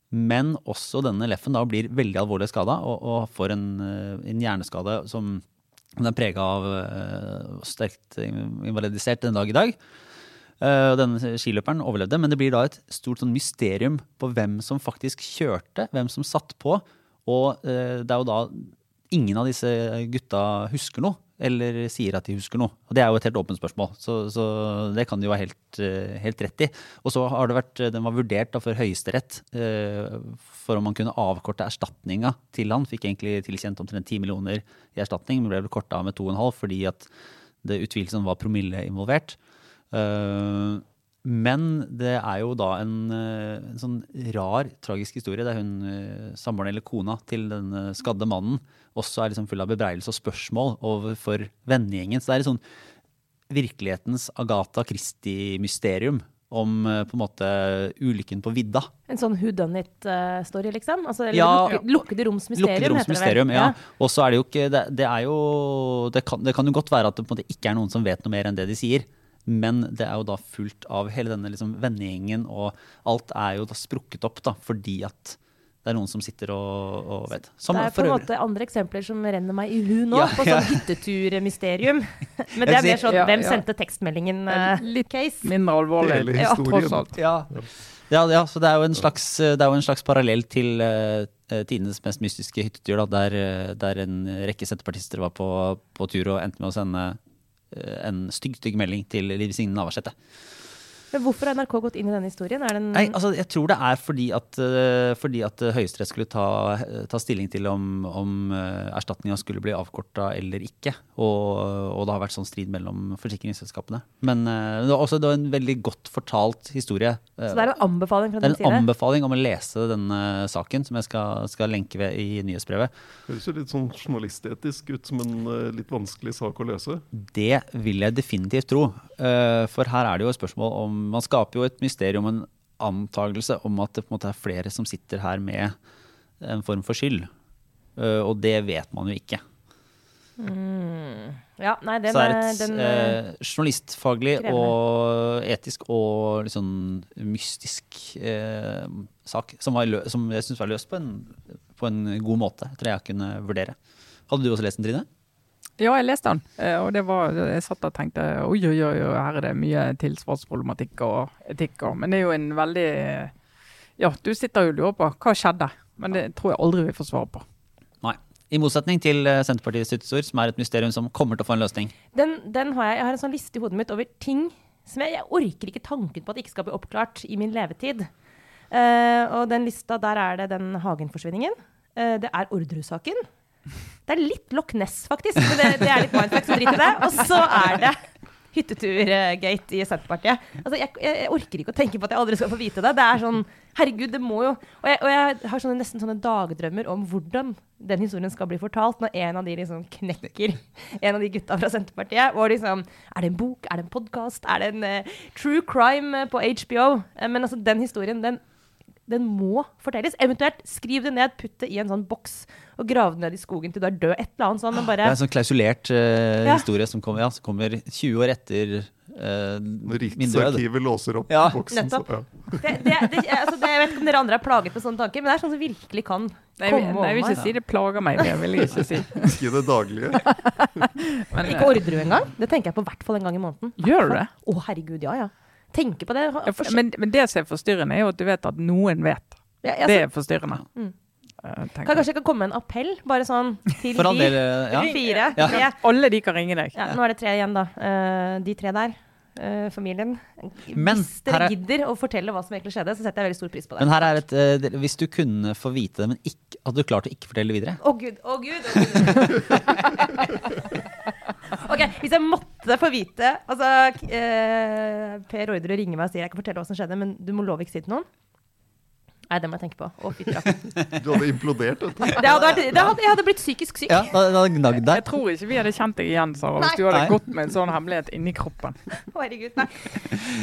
men også denne Leffen da blir veldig alvorlig skada og, og får en, eh, en hjerneskade som den er prega av uh, sterkt invalidisert den dag i dag. Uh, denne skiløperen overlevde, men det blir da et stort sånn mysterium på hvem som faktisk kjørte, hvem som satt på. Og uh, det er jo da ingen av disse gutta husker noe, eller sier at de husker noe. Og det er jo et helt åpent spørsmål, så, så det kan de jo ha helt, eh, helt rett i. Og så har det vært, den var vurdert da for Høyesterett eh, for om man kunne avkorte erstatninga til han. Fikk egentlig tilkjent omtrent 10 millioner i erstatning, men ble vel korta av med 2,5 fordi at det utvilsomt var promille involvert. Eh, men det er jo da en, eh, en sånn rar, tragisk historie der hun, eh, samboeren eller kona til den eh, skadde mannen, også er liksom full av bebreidelse og spørsmål overfor vennegjengen. Så det er et sånn virkelighetens Agatha Christie-mysterium om eh, på en måte ulykken på vidda. En sånn who done it-story, liksom? Altså, Ja. lukket, lukkede roms mysterium, Lukkede roms mysterium, ja. Og så er det jo ikke Det, det er jo det kan, det kan jo godt være at det på en måte ikke er noen som vet noe mer enn det de sier. Men det er jo da fullt av hele denne liksom vennegjengen, og alt er jo da sprukket opp da, fordi at det er noen som sitter og, og vet. Som det er på en måte andre eksempler som renner meg i hu nå, Ja, på ja. sånn hytteturmysterium. Men det er mer sånn Ja, hvem ja. sendte tekstmeldingen Uh, litt case. Mindre alvorlig, ja, tross alt. Ja. Ja, ja, så det er jo en slags, det er jo en slags parallell til uh, tidenes mest mystiske hyttetur, da, der, eh, der en rekke senterpartister var på, på tur og endte med å sende eh, en stygg, stygg melding til Liv Signe Navarsete. Men hvorfor har NRK gått inn i denne historien? Er den, Nei, altså, jeg tror det er fordi at, eh, fordi at eh, Høyesterett skulle ta, ta stilling til om, om uh, erstatninga skulle bli avkorta eller ikke. Og, og det har vært sånn strid mellom forsikringsselskapene. Men eh, det, var også, det var en veldig godt fortalt historie. så det er en anbefaling fra Det er en side? anbefaling om å lese denne saken, som jeg skal, skal lenke ved i nyhetsbrevet. Høres jo litt sånn journalistetisk ut som en eh, litt vanskelig sak å løse. Det vil jeg definitivt tro. Eh, For her er det jo et spørsmål om Man skaper jo et mysterium, en antagelse om at det på en måte er flere som sitter her med en form for skyld. Eh, Og det vet man jo ikke. Mm. Ja, nei, den Så det er et den, eh, journalistfaglig krevende. og etisk og litt sånn mystisk eh, sak som, var lø som jeg syns var løst på en, på en god måte, etter det jeg kunne vurdere. Hadde du også lest den, Trine? Ja, jeg leste den, eh, og det var, jeg satt og tenkte oi, oi, oi, her er det mye tilsvarsproblematikk og etikk. Og, men det er jo en veldig Ja, du sitter jo og lurer på hva skjedde, men det tror jeg aldri vi får svar på. Nei. I motsetning til eh, Senterpartiets hyttetur, som er et mysterium som kommer til å få en løsning. den, den har jeg, jeg har en sånn liste i hodet mitt over ting som jeg, jeg orker ikke tanken på at ikke skal bli oppklart i min levetid. Uh, og den lista, der er det den Hagen-forsvinningen. Uh, det er Orderud-saken. Det er litt Loch Ness, faktisk. Men det, det er litt mindfuck, så drit i det. Og så er det hytteturgate i Senterpartiet. Altså, jeg, jeg, orker ikke å tenke på at jeg aldri skal få vite det. Det er sånn Herregud, det må jo Og jeg, og jeg har sånne, nesten sånne dagdrømmer om hvordan den historien skal bli fortalt, når en av de liksom knekker en av de gutta fra Senterpartiet. Og liksom Er det en bok? Er det en podkast? Er det en uh, true crime på HBO? Uh, men altså, den historien, den den må fortelles. Eventuelt skriv det ned, putt det i en sånn boks og grav det ned i skogen til du er død. Et eller annet sånn. Bare Det er en sånn klausulert uh, Ja. historie som kommer, ja, som kommer 20 år etter uh, min død. Riksarkivet låser opp Ja. boksen. Så, Nettopp. ja. det, det, det, altså, det, Jeg vet ikke om dere andre er plaget med sånne tanker, men det er sånn som virkelig kan Nei, komme nei, jeg vil ikke si det plager meg. Det vil jeg ikke si. Ikke i det daglige. Men, Ikke Orderud engang. Det tenker jeg på i hvert fall en gang i måneden. Gjør du det? Å, herregud, ja ja. Tenker på det. For, men, men det som er forstyrrende, er jo at du vet at noen vet. Ja, altså, Det er forstyrrende. Mm. Eh, kan jeg. kanskje jeg kan komme med en appell, bare sånn til de del, ja. fire. Alle de kan ringe deg. Ja, nå er det tre igjen, da. Uh, de tre der. Eh, familien. Men Hvis dere er- gidder å fortelle hva som egentlig skjedde, så setter jeg veldig stor pris på det. Men her er et uh, Hvis du kunne få vite det, men ikke, hadde du klart å ikke fortelle det videre? Å gud, å gud. Å gud. ok, hvis jeg måtte få vite Altså, uh, Per Orderud ringer meg og sier jeg kan fortelle hva som skjedde, men du må love ikke si det til noen. Nei, det må jeg tenke på. Å. Du hadde implodert, vet du. Det hadde vært, det hadde, jeg hadde blitt psykisk syk. Ja, da hadde gnagd Jeg tror ikke vi hadde kjent deg igjen, Sara, hvis du hadde Nei. gått med en sånn hemmelighet inni kroppen. Herregud, nei.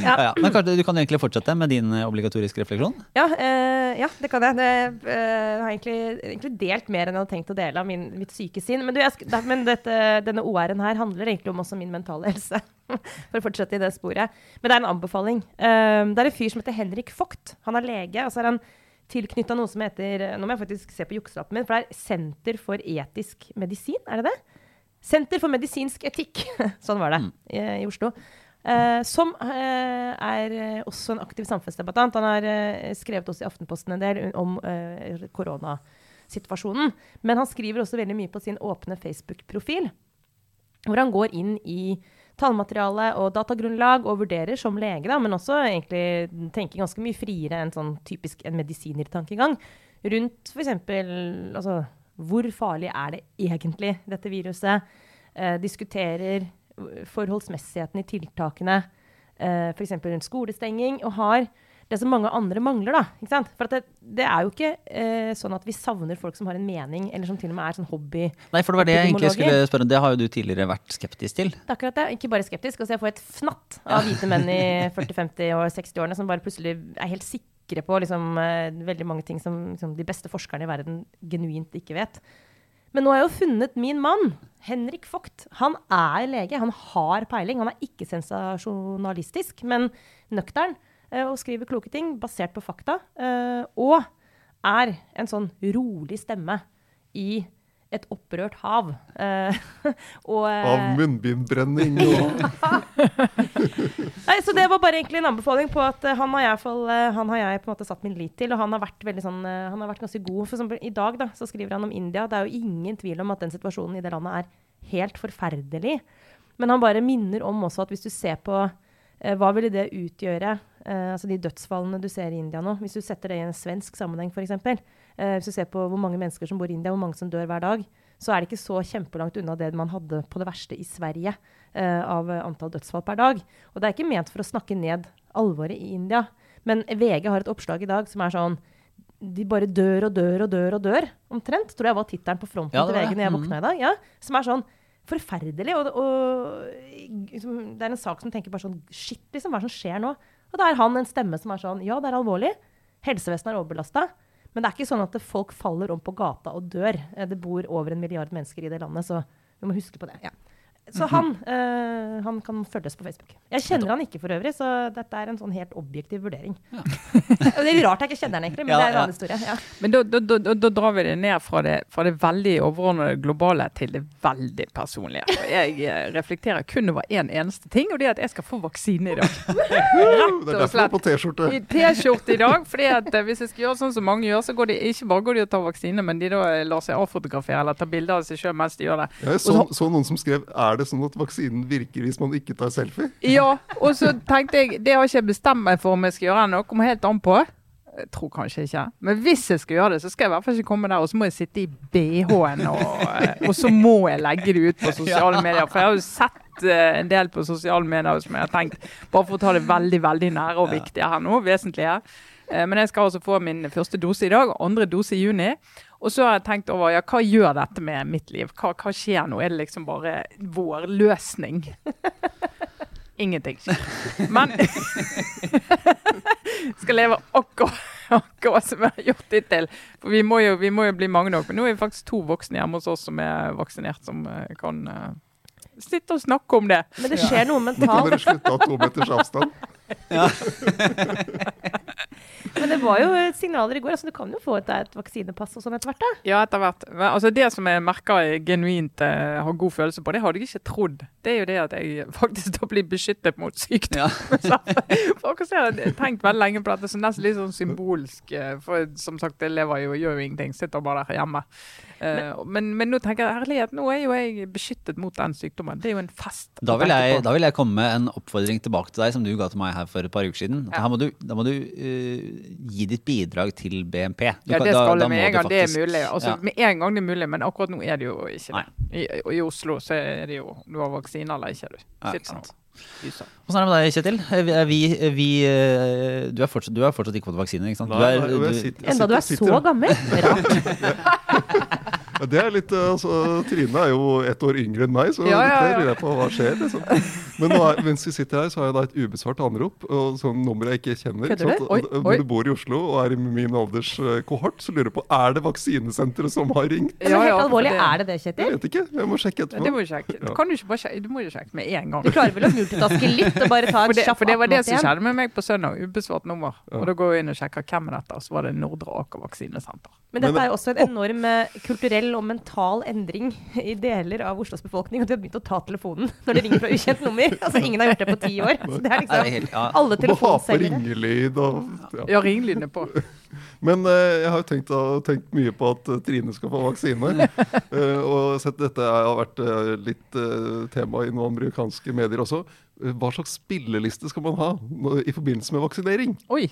Ja, ja. Men kanskje du kan egentlig fortsette med din eh, obligatoriske refleksjon? Ja, eh, ja, det kan jeg. Det, eh, har egentlig, egentlig delt mer enn jeg hadde tenkt å dele av min, mitt syke sinn. Men, du, jeg, men dette, denne OR-en her handler egentlig om også min mentale helse. For å fortsette i det sporet. Men det er en anbefaling. Um, det er en fyr som heter Henrik Vogt. Han er lege. og så er han tilknytta noe som heter Nå må jeg faktisk se på jukselappen min, for det er Senter for etisk medisin, er det det? Senter for medisinsk etikk. sånn var det i, i Oslo. Uh, som uh, er eh, også en aktiv samfunnsdebattant. Han har uh, skrevet også i Aftenposten en del om koronasituasjonen. Men han skriver også veldig mye på sin åpne Facebook-profil, hvor han går inn i tallmateriale og datagrunnlag og vurderer som lege, da, men også egentlig tenker ganske mye friere enn sånn typisk en medisinertankegang rundt f.eks. Altså, hvor farlig er det egentlig, dette viruset? Eh, diskuterer forholdsmessigheten i tiltakene, eh, f.eks. rundt skolestenging, og har det som mange andre mangler. da, ikke sant? For det, det er jo ikke eh, sånn at vi savner folk som har en mening, eller som til og med er sånn hobby. Nei, for det var det jeg egentlig skulle spørre om. Det har jo du tidligere vært skeptisk til. Det er akkurat det. Ikke bare skeptisk. Altså jeg får et fnatt av hvite menn i 40-50- og 60-årene som bare plutselig er helt sikre på liksom, eh, veldig mange ting som liksom, de beste forskerne i verden genuint ikke vet. Men nå har jeg jo funnet min mann, Henrik Vogt. Han er lege, han har peiling. Han er ikke sensasjonalistisk, men nøktern. Eh, Og skriver kloke ting basert på fakta. eh, Og er en sånn rolig stemme i et opprørt hav. Eh, og, eh, Av munnbindbrenning og Nei, så det var bare egentlig en anbefaling på at eh, han har jeg, fall, eh, han har jeg på en måte satt min lit til, og han har vært veldig sånn, eh, han har vært ganske god. For eksempel i dag da, så skriver han om India. Det er jo ingen tvil om at den situasjonen i det landet er helt forferdelig. Men han bare minner om også at hvis du ser på eh, hva ville det utgjøre, eh, altså de dødsfallene du ser i India nå, hvis du setter det i en svensk sammenheng f.eks., eh, hvis du ser på hvor mange mennesker som bor i India, hvor mange som dør hver dag, så er det ikke så kjempelangt unna det man hadde på det verste i Sverige eh, av antall dødsfall per dag. Og det er ikke ment for å snakke ned alvoret i India, men VG har et oppslag i dag som er sånn de bare dør og dør og dør og dør, omtrent. Tror jeg var tittelen på fronten Ja, til VG når jeg Mhm. våkna i dag. Ja, som er sånn forferdelig. Og, og liksom, det er en sak som tenker bare sånn Shit, liksom, hva er det som skjer nå? Og da er han en stemme som er sånn Ja, det er alvorlig. Helsevesenet er overbelasta. Men det er ikke sånn at folk faller om på gata og dør. Eh, Det bor over en milliard mennesker i det landet, så vi må huske på det. Ja. Så han, eh, han kan følges på Facebook. Jeg kjenner han ikke for øvrig, så dette er en sånn helt objektiv vurdering. Ja. det er rart jeg ikke kjenner han egentlig, men Ja, det er en ja. annen historie. Ja. Men da, da, da, da drar vi det ned fra det, fra det veldig overordnede globale til det veldig personlige. For Jeg eh, reflekterer kun over én en eneste ting, og det er at jeg skal få vaksine i dag. Det er og er slett. på T-skjorte. I T-skjorte i dag. fordi at eh, Hvis jeg skal gjøre sånn som mange gjør, så går de ikke bare går de og tar vaksine, men de da lar seg avfotografere eller ta bilder av seg sjøl mens de gjør det. Jeg så, så noen som skrev Er det sånn at vaksinen virker hvis man ikke tar selfie? Ja, og så tenkte jeg det har ikke jeg bestemt meg for om jeg skal gjøre ennå, kommer helt an på. Jeg tror kanskje ikke. Men hvis jeg skal gjøre det, så skal jeg i hvert fall ikke komme der. Og så må jeg sitte i BH-en, og, eh, og så må jeg legge det ut på sosiale medier. For jeg har jo sett eh, en del på sosiale medier som jeg har tenkt, bare for å ta det veldig veldig nære og viktige her nå, vesentlige. Eh, Men jeg skal altså få min første dose i dag, andre dose i juni. Og så har jeg tenkt over ja, hva gjør dette med mitt liv? Hva, hva skjer nå? Er det liksom bare vår løsning? Ingenting. Men skal leve akkurat, akkurat som jeg har gjort hittil. For vi må, jo, vi må jo bli mange nok. Men nå er vi faktisk to voksne hjemme hos oss som er vaksinert, som eh, kan uh, sitte og snakke om det. Men det skjer noe mentalt. Nå kan dere slutte å ha to meters avstand. Men det var jo signaler i går. altså Du kan jo få et, et vaksinepass og sånn etter hvert. da. Ja, etter hvert. Men, altså, det som jeg merker jeg genuint eh, har god følelse på, det hadde jeg ikke trodd. Det er jo det at jeg faktisk da blir beskyttet mot sykdom. Ja. Så, for akkurat så har jeg tenkt veldig lenge på dette, så nesten litt sånn symbolsk. eh, For som sagt, jeg lever jo og gjør jo ingenting. Sitter bare der hjemme. Eh, men, men nå tenker jeg herlighet, nå er jo jeg beskyttet mot den sykdommen. Det er jo en fest. Da vil, jeg, da vil jeg komme med en oppfordring tilbake til deg, som du ga til meg her for et par uker siden. Ja. Her må du, da må du eh, gi ditt bidrag til BNP. Du Ja, det skal da med en gang gang det er mulig. Altså, ja. Med en gang det er mulig, men akkurat nå er det jo ikke det. I, I Oslo så er det jo Du har vaksine eller ikke, du. Ja, Sitter ikke sant. Hvordan er det med deg, Kjetil? Eh, Vi, vi, eh, du, har fortsatt, du har fortsatt ikke fått vaksine, ikke sant? Du er, du, Enda du er så gammel. Rart. Ja, det er litt, eh, altså, Trine er jo ett år yngre enn meg, så Ja, ja, det ja. lurer jeg på hva skjer. liksom. Men nå er, mens vi sitter her, så har jeg da et ubesvart anrop, og sånn nummer jeg ikke kjenner. Ikke? Oi, oi. Når du bor i Oslo og er i min alders eh, kohort, så lurer jeg på er det vaksinesenteret som har ringt. Ja, Ja, helt alvorlig, det- er det det, Kjetil? Jeg vet ikke, jeg må sjekke etterpå. Det må du sjekke. Du, Ja. kan jo ikke bare sjekke. du må jo sjekke med en gang. Du klarer vel å multitaske litt og bare ta et kjapt for det var det som skjedde med meg på søndag. Ubesvart nummer. Ja. Og da går jeg inn og sjekker hvem er dette, og så var det Nordre Aker vaksinesenter. Men dette er jo også en enorm eh, og mental endring i deler av Oslos befolkning. Og de har begynt å ta telefonen når det ringer fra ukjent nummer. Altså Ingen har gjort det på ti år. Altså, det er liksom alle Du må ha på telefonselgere. ringelyd og ja. Ja, ringlydene er på. Men uh, jeg har jo tenkt, uh, tenkt mye på at uh, Trine skal få vaksine. Eh, og sett dette har vært litt tema i noen amerikanske medier også. Hva slags spilleliste skal man ha i forbindelse med vaksinering? Oi,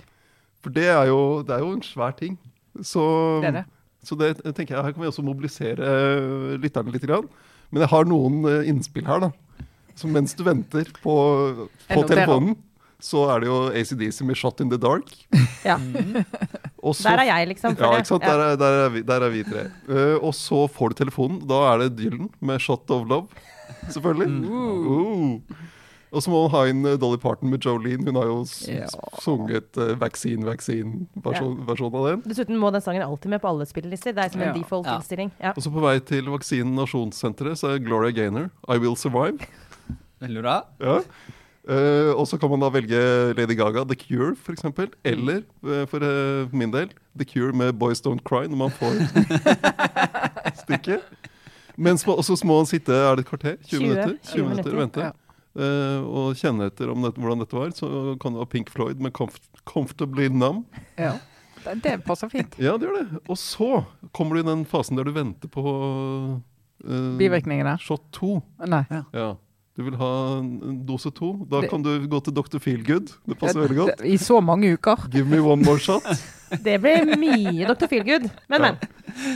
For det er jo, det er jo en svær ting. Så det er det. Så det tenker jeg, her kan vi også mobilisere eh, lytterne litt. Grann. Men jeg har noen eh, innspill her, da. Så mens du venter på, på telefonen, så er det jo ACDC med 'Shot in the Dark'. Ja. Så- Der er jeg, liksom. Ja, ikke sant? Ja. Der, er, der, er vi, der er vi tre. Uh, og så får du telefonen. Da er det Dylan med 'Shot of Love'. Selvfølgelig. Uh. Og så må hun ha inn eh, Dolly Parton med Jolene. Hun har jo s Ja. sunget uh, Vaccine Vaccine-versjon versjon av den. Dessuten må den sangen alltid med på alle spillelister. Det er som en Ja. default Ja. innstilling. Ja. Og så på vei til Vaksinen Nasjonssenteret så er Gloria Gaynor 'I Will Survive'. Veldig bra. Ja. Uh, og så kan man da velge Lady Gaga, The Cure f.eks. Eller uh, for uh, min del The Cure med Boys Don't Cry når man får stikket. Men så må man sitte er det et kvarter? 20, 20, minutter? 20 20 minutter og vente. Ja. Eh, og kjenne etter om dette, hvordan dette var. Så kan det være Pink Floyd med comf 'Comfortably Numb'. Ja. Det, det passer fint. Ja, det gjør det. Og så kommer du i den fasen der du venter på uh, Bivirkningene? shot 2. Nei. Ja. Du vil ha en dose to. Da Det- kan du gå til Dr. Feelgood. Det passer veldig godt. I så mange uker. Give me one more shot. Det blir mye Dr. Feelgood. Men, Ja. men.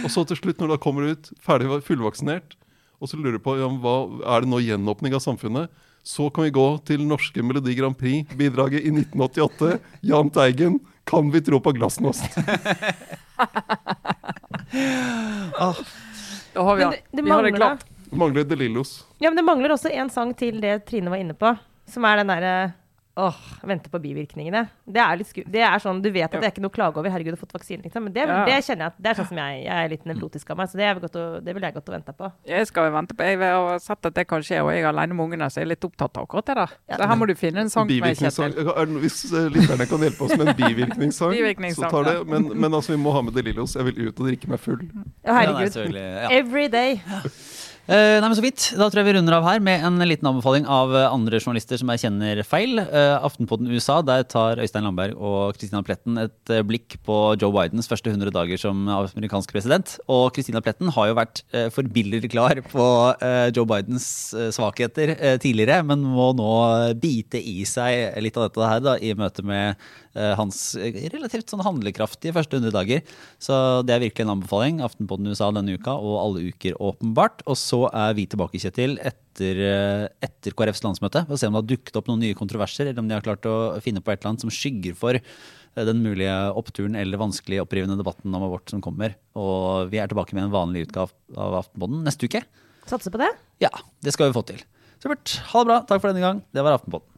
Og så til slutt, når du da kommer ut ferdig fullvaksinert, og så lurer du på ja, hva er det nå gjenåpning av samfunnet, så kan vi gå til norske Melodi Grand Prix, bidraget i 1988. Jahn Teigen, 'Kan vi tro på glasnost'? Da har vi Men det, det Vi har det klart. klart. Mangler De Lillos. Ja, men det mangler også en sang til det Trine var inne på, som er den derre Åh, vente på bivirkningene. Det er litt sku... Det er sånn, Du vet at det er ikke noe å klage over. Herregud, du har fått vaksine, liksom. Men det, Ja. det kjenner jeg at det er sånn som jeg, jeg er litt nevrotisk av meg, så det, er godt å, det vil jeg godt å vente på. Jeg skal vente på Jeg har sett at det kan skje, og jeg er alene med ungene, så jeg er litt opptatt av akkurat det der. Ja. Så her må du finne en sang med Bivirkningssang. Kjetil. Hvis lytterne kan hjelpe oss med en bivirkningssang, Bivirkningssang, så tar det. Men, men altså, vi må ha med De Lillos. Jeg vil ut og drikke meg full. Å, Ja, herregud. ja. Every day. Eh, nei, men så vidt. Da tror jeg vi runder av her med en liten anbefaling av eh, andre journalister som jeg kjenner feil. Uh, Aftenpodden USA, der tar Øystein Landberg og Christina Pletten et uh, blikk på Joe Bidens første 100 dager som amerikansk president. Og Christina Pletten har jo vært uh, forbilledlig klar på Joe Bidens svakheter tidligere, men må nå bite i seg litt av dette her da, i møte med hans relativt sånn handlekraftige første 100 dager. Så det er virkelig en anbefaling. Aftenpodden USA denne uka og alle uker, åpenbart. Og så er vi tilbake, Kjetil, etter, eh, etter KrFs landsmøte. For å se om det har dukket opp noen nye kontroverser, eller om de har klart å finne på et eller annet som skygger for eh, den mulige oppturen eller vanskelig opprivende debatten om abort som kommer. Og vi er tilbake med en vanlig utgave av Aftenpodden neste uke. Satser på det? Ja, det skal vi få til. Supert. Ha det bra. Takk for denne gang. Det var Aftenpodden.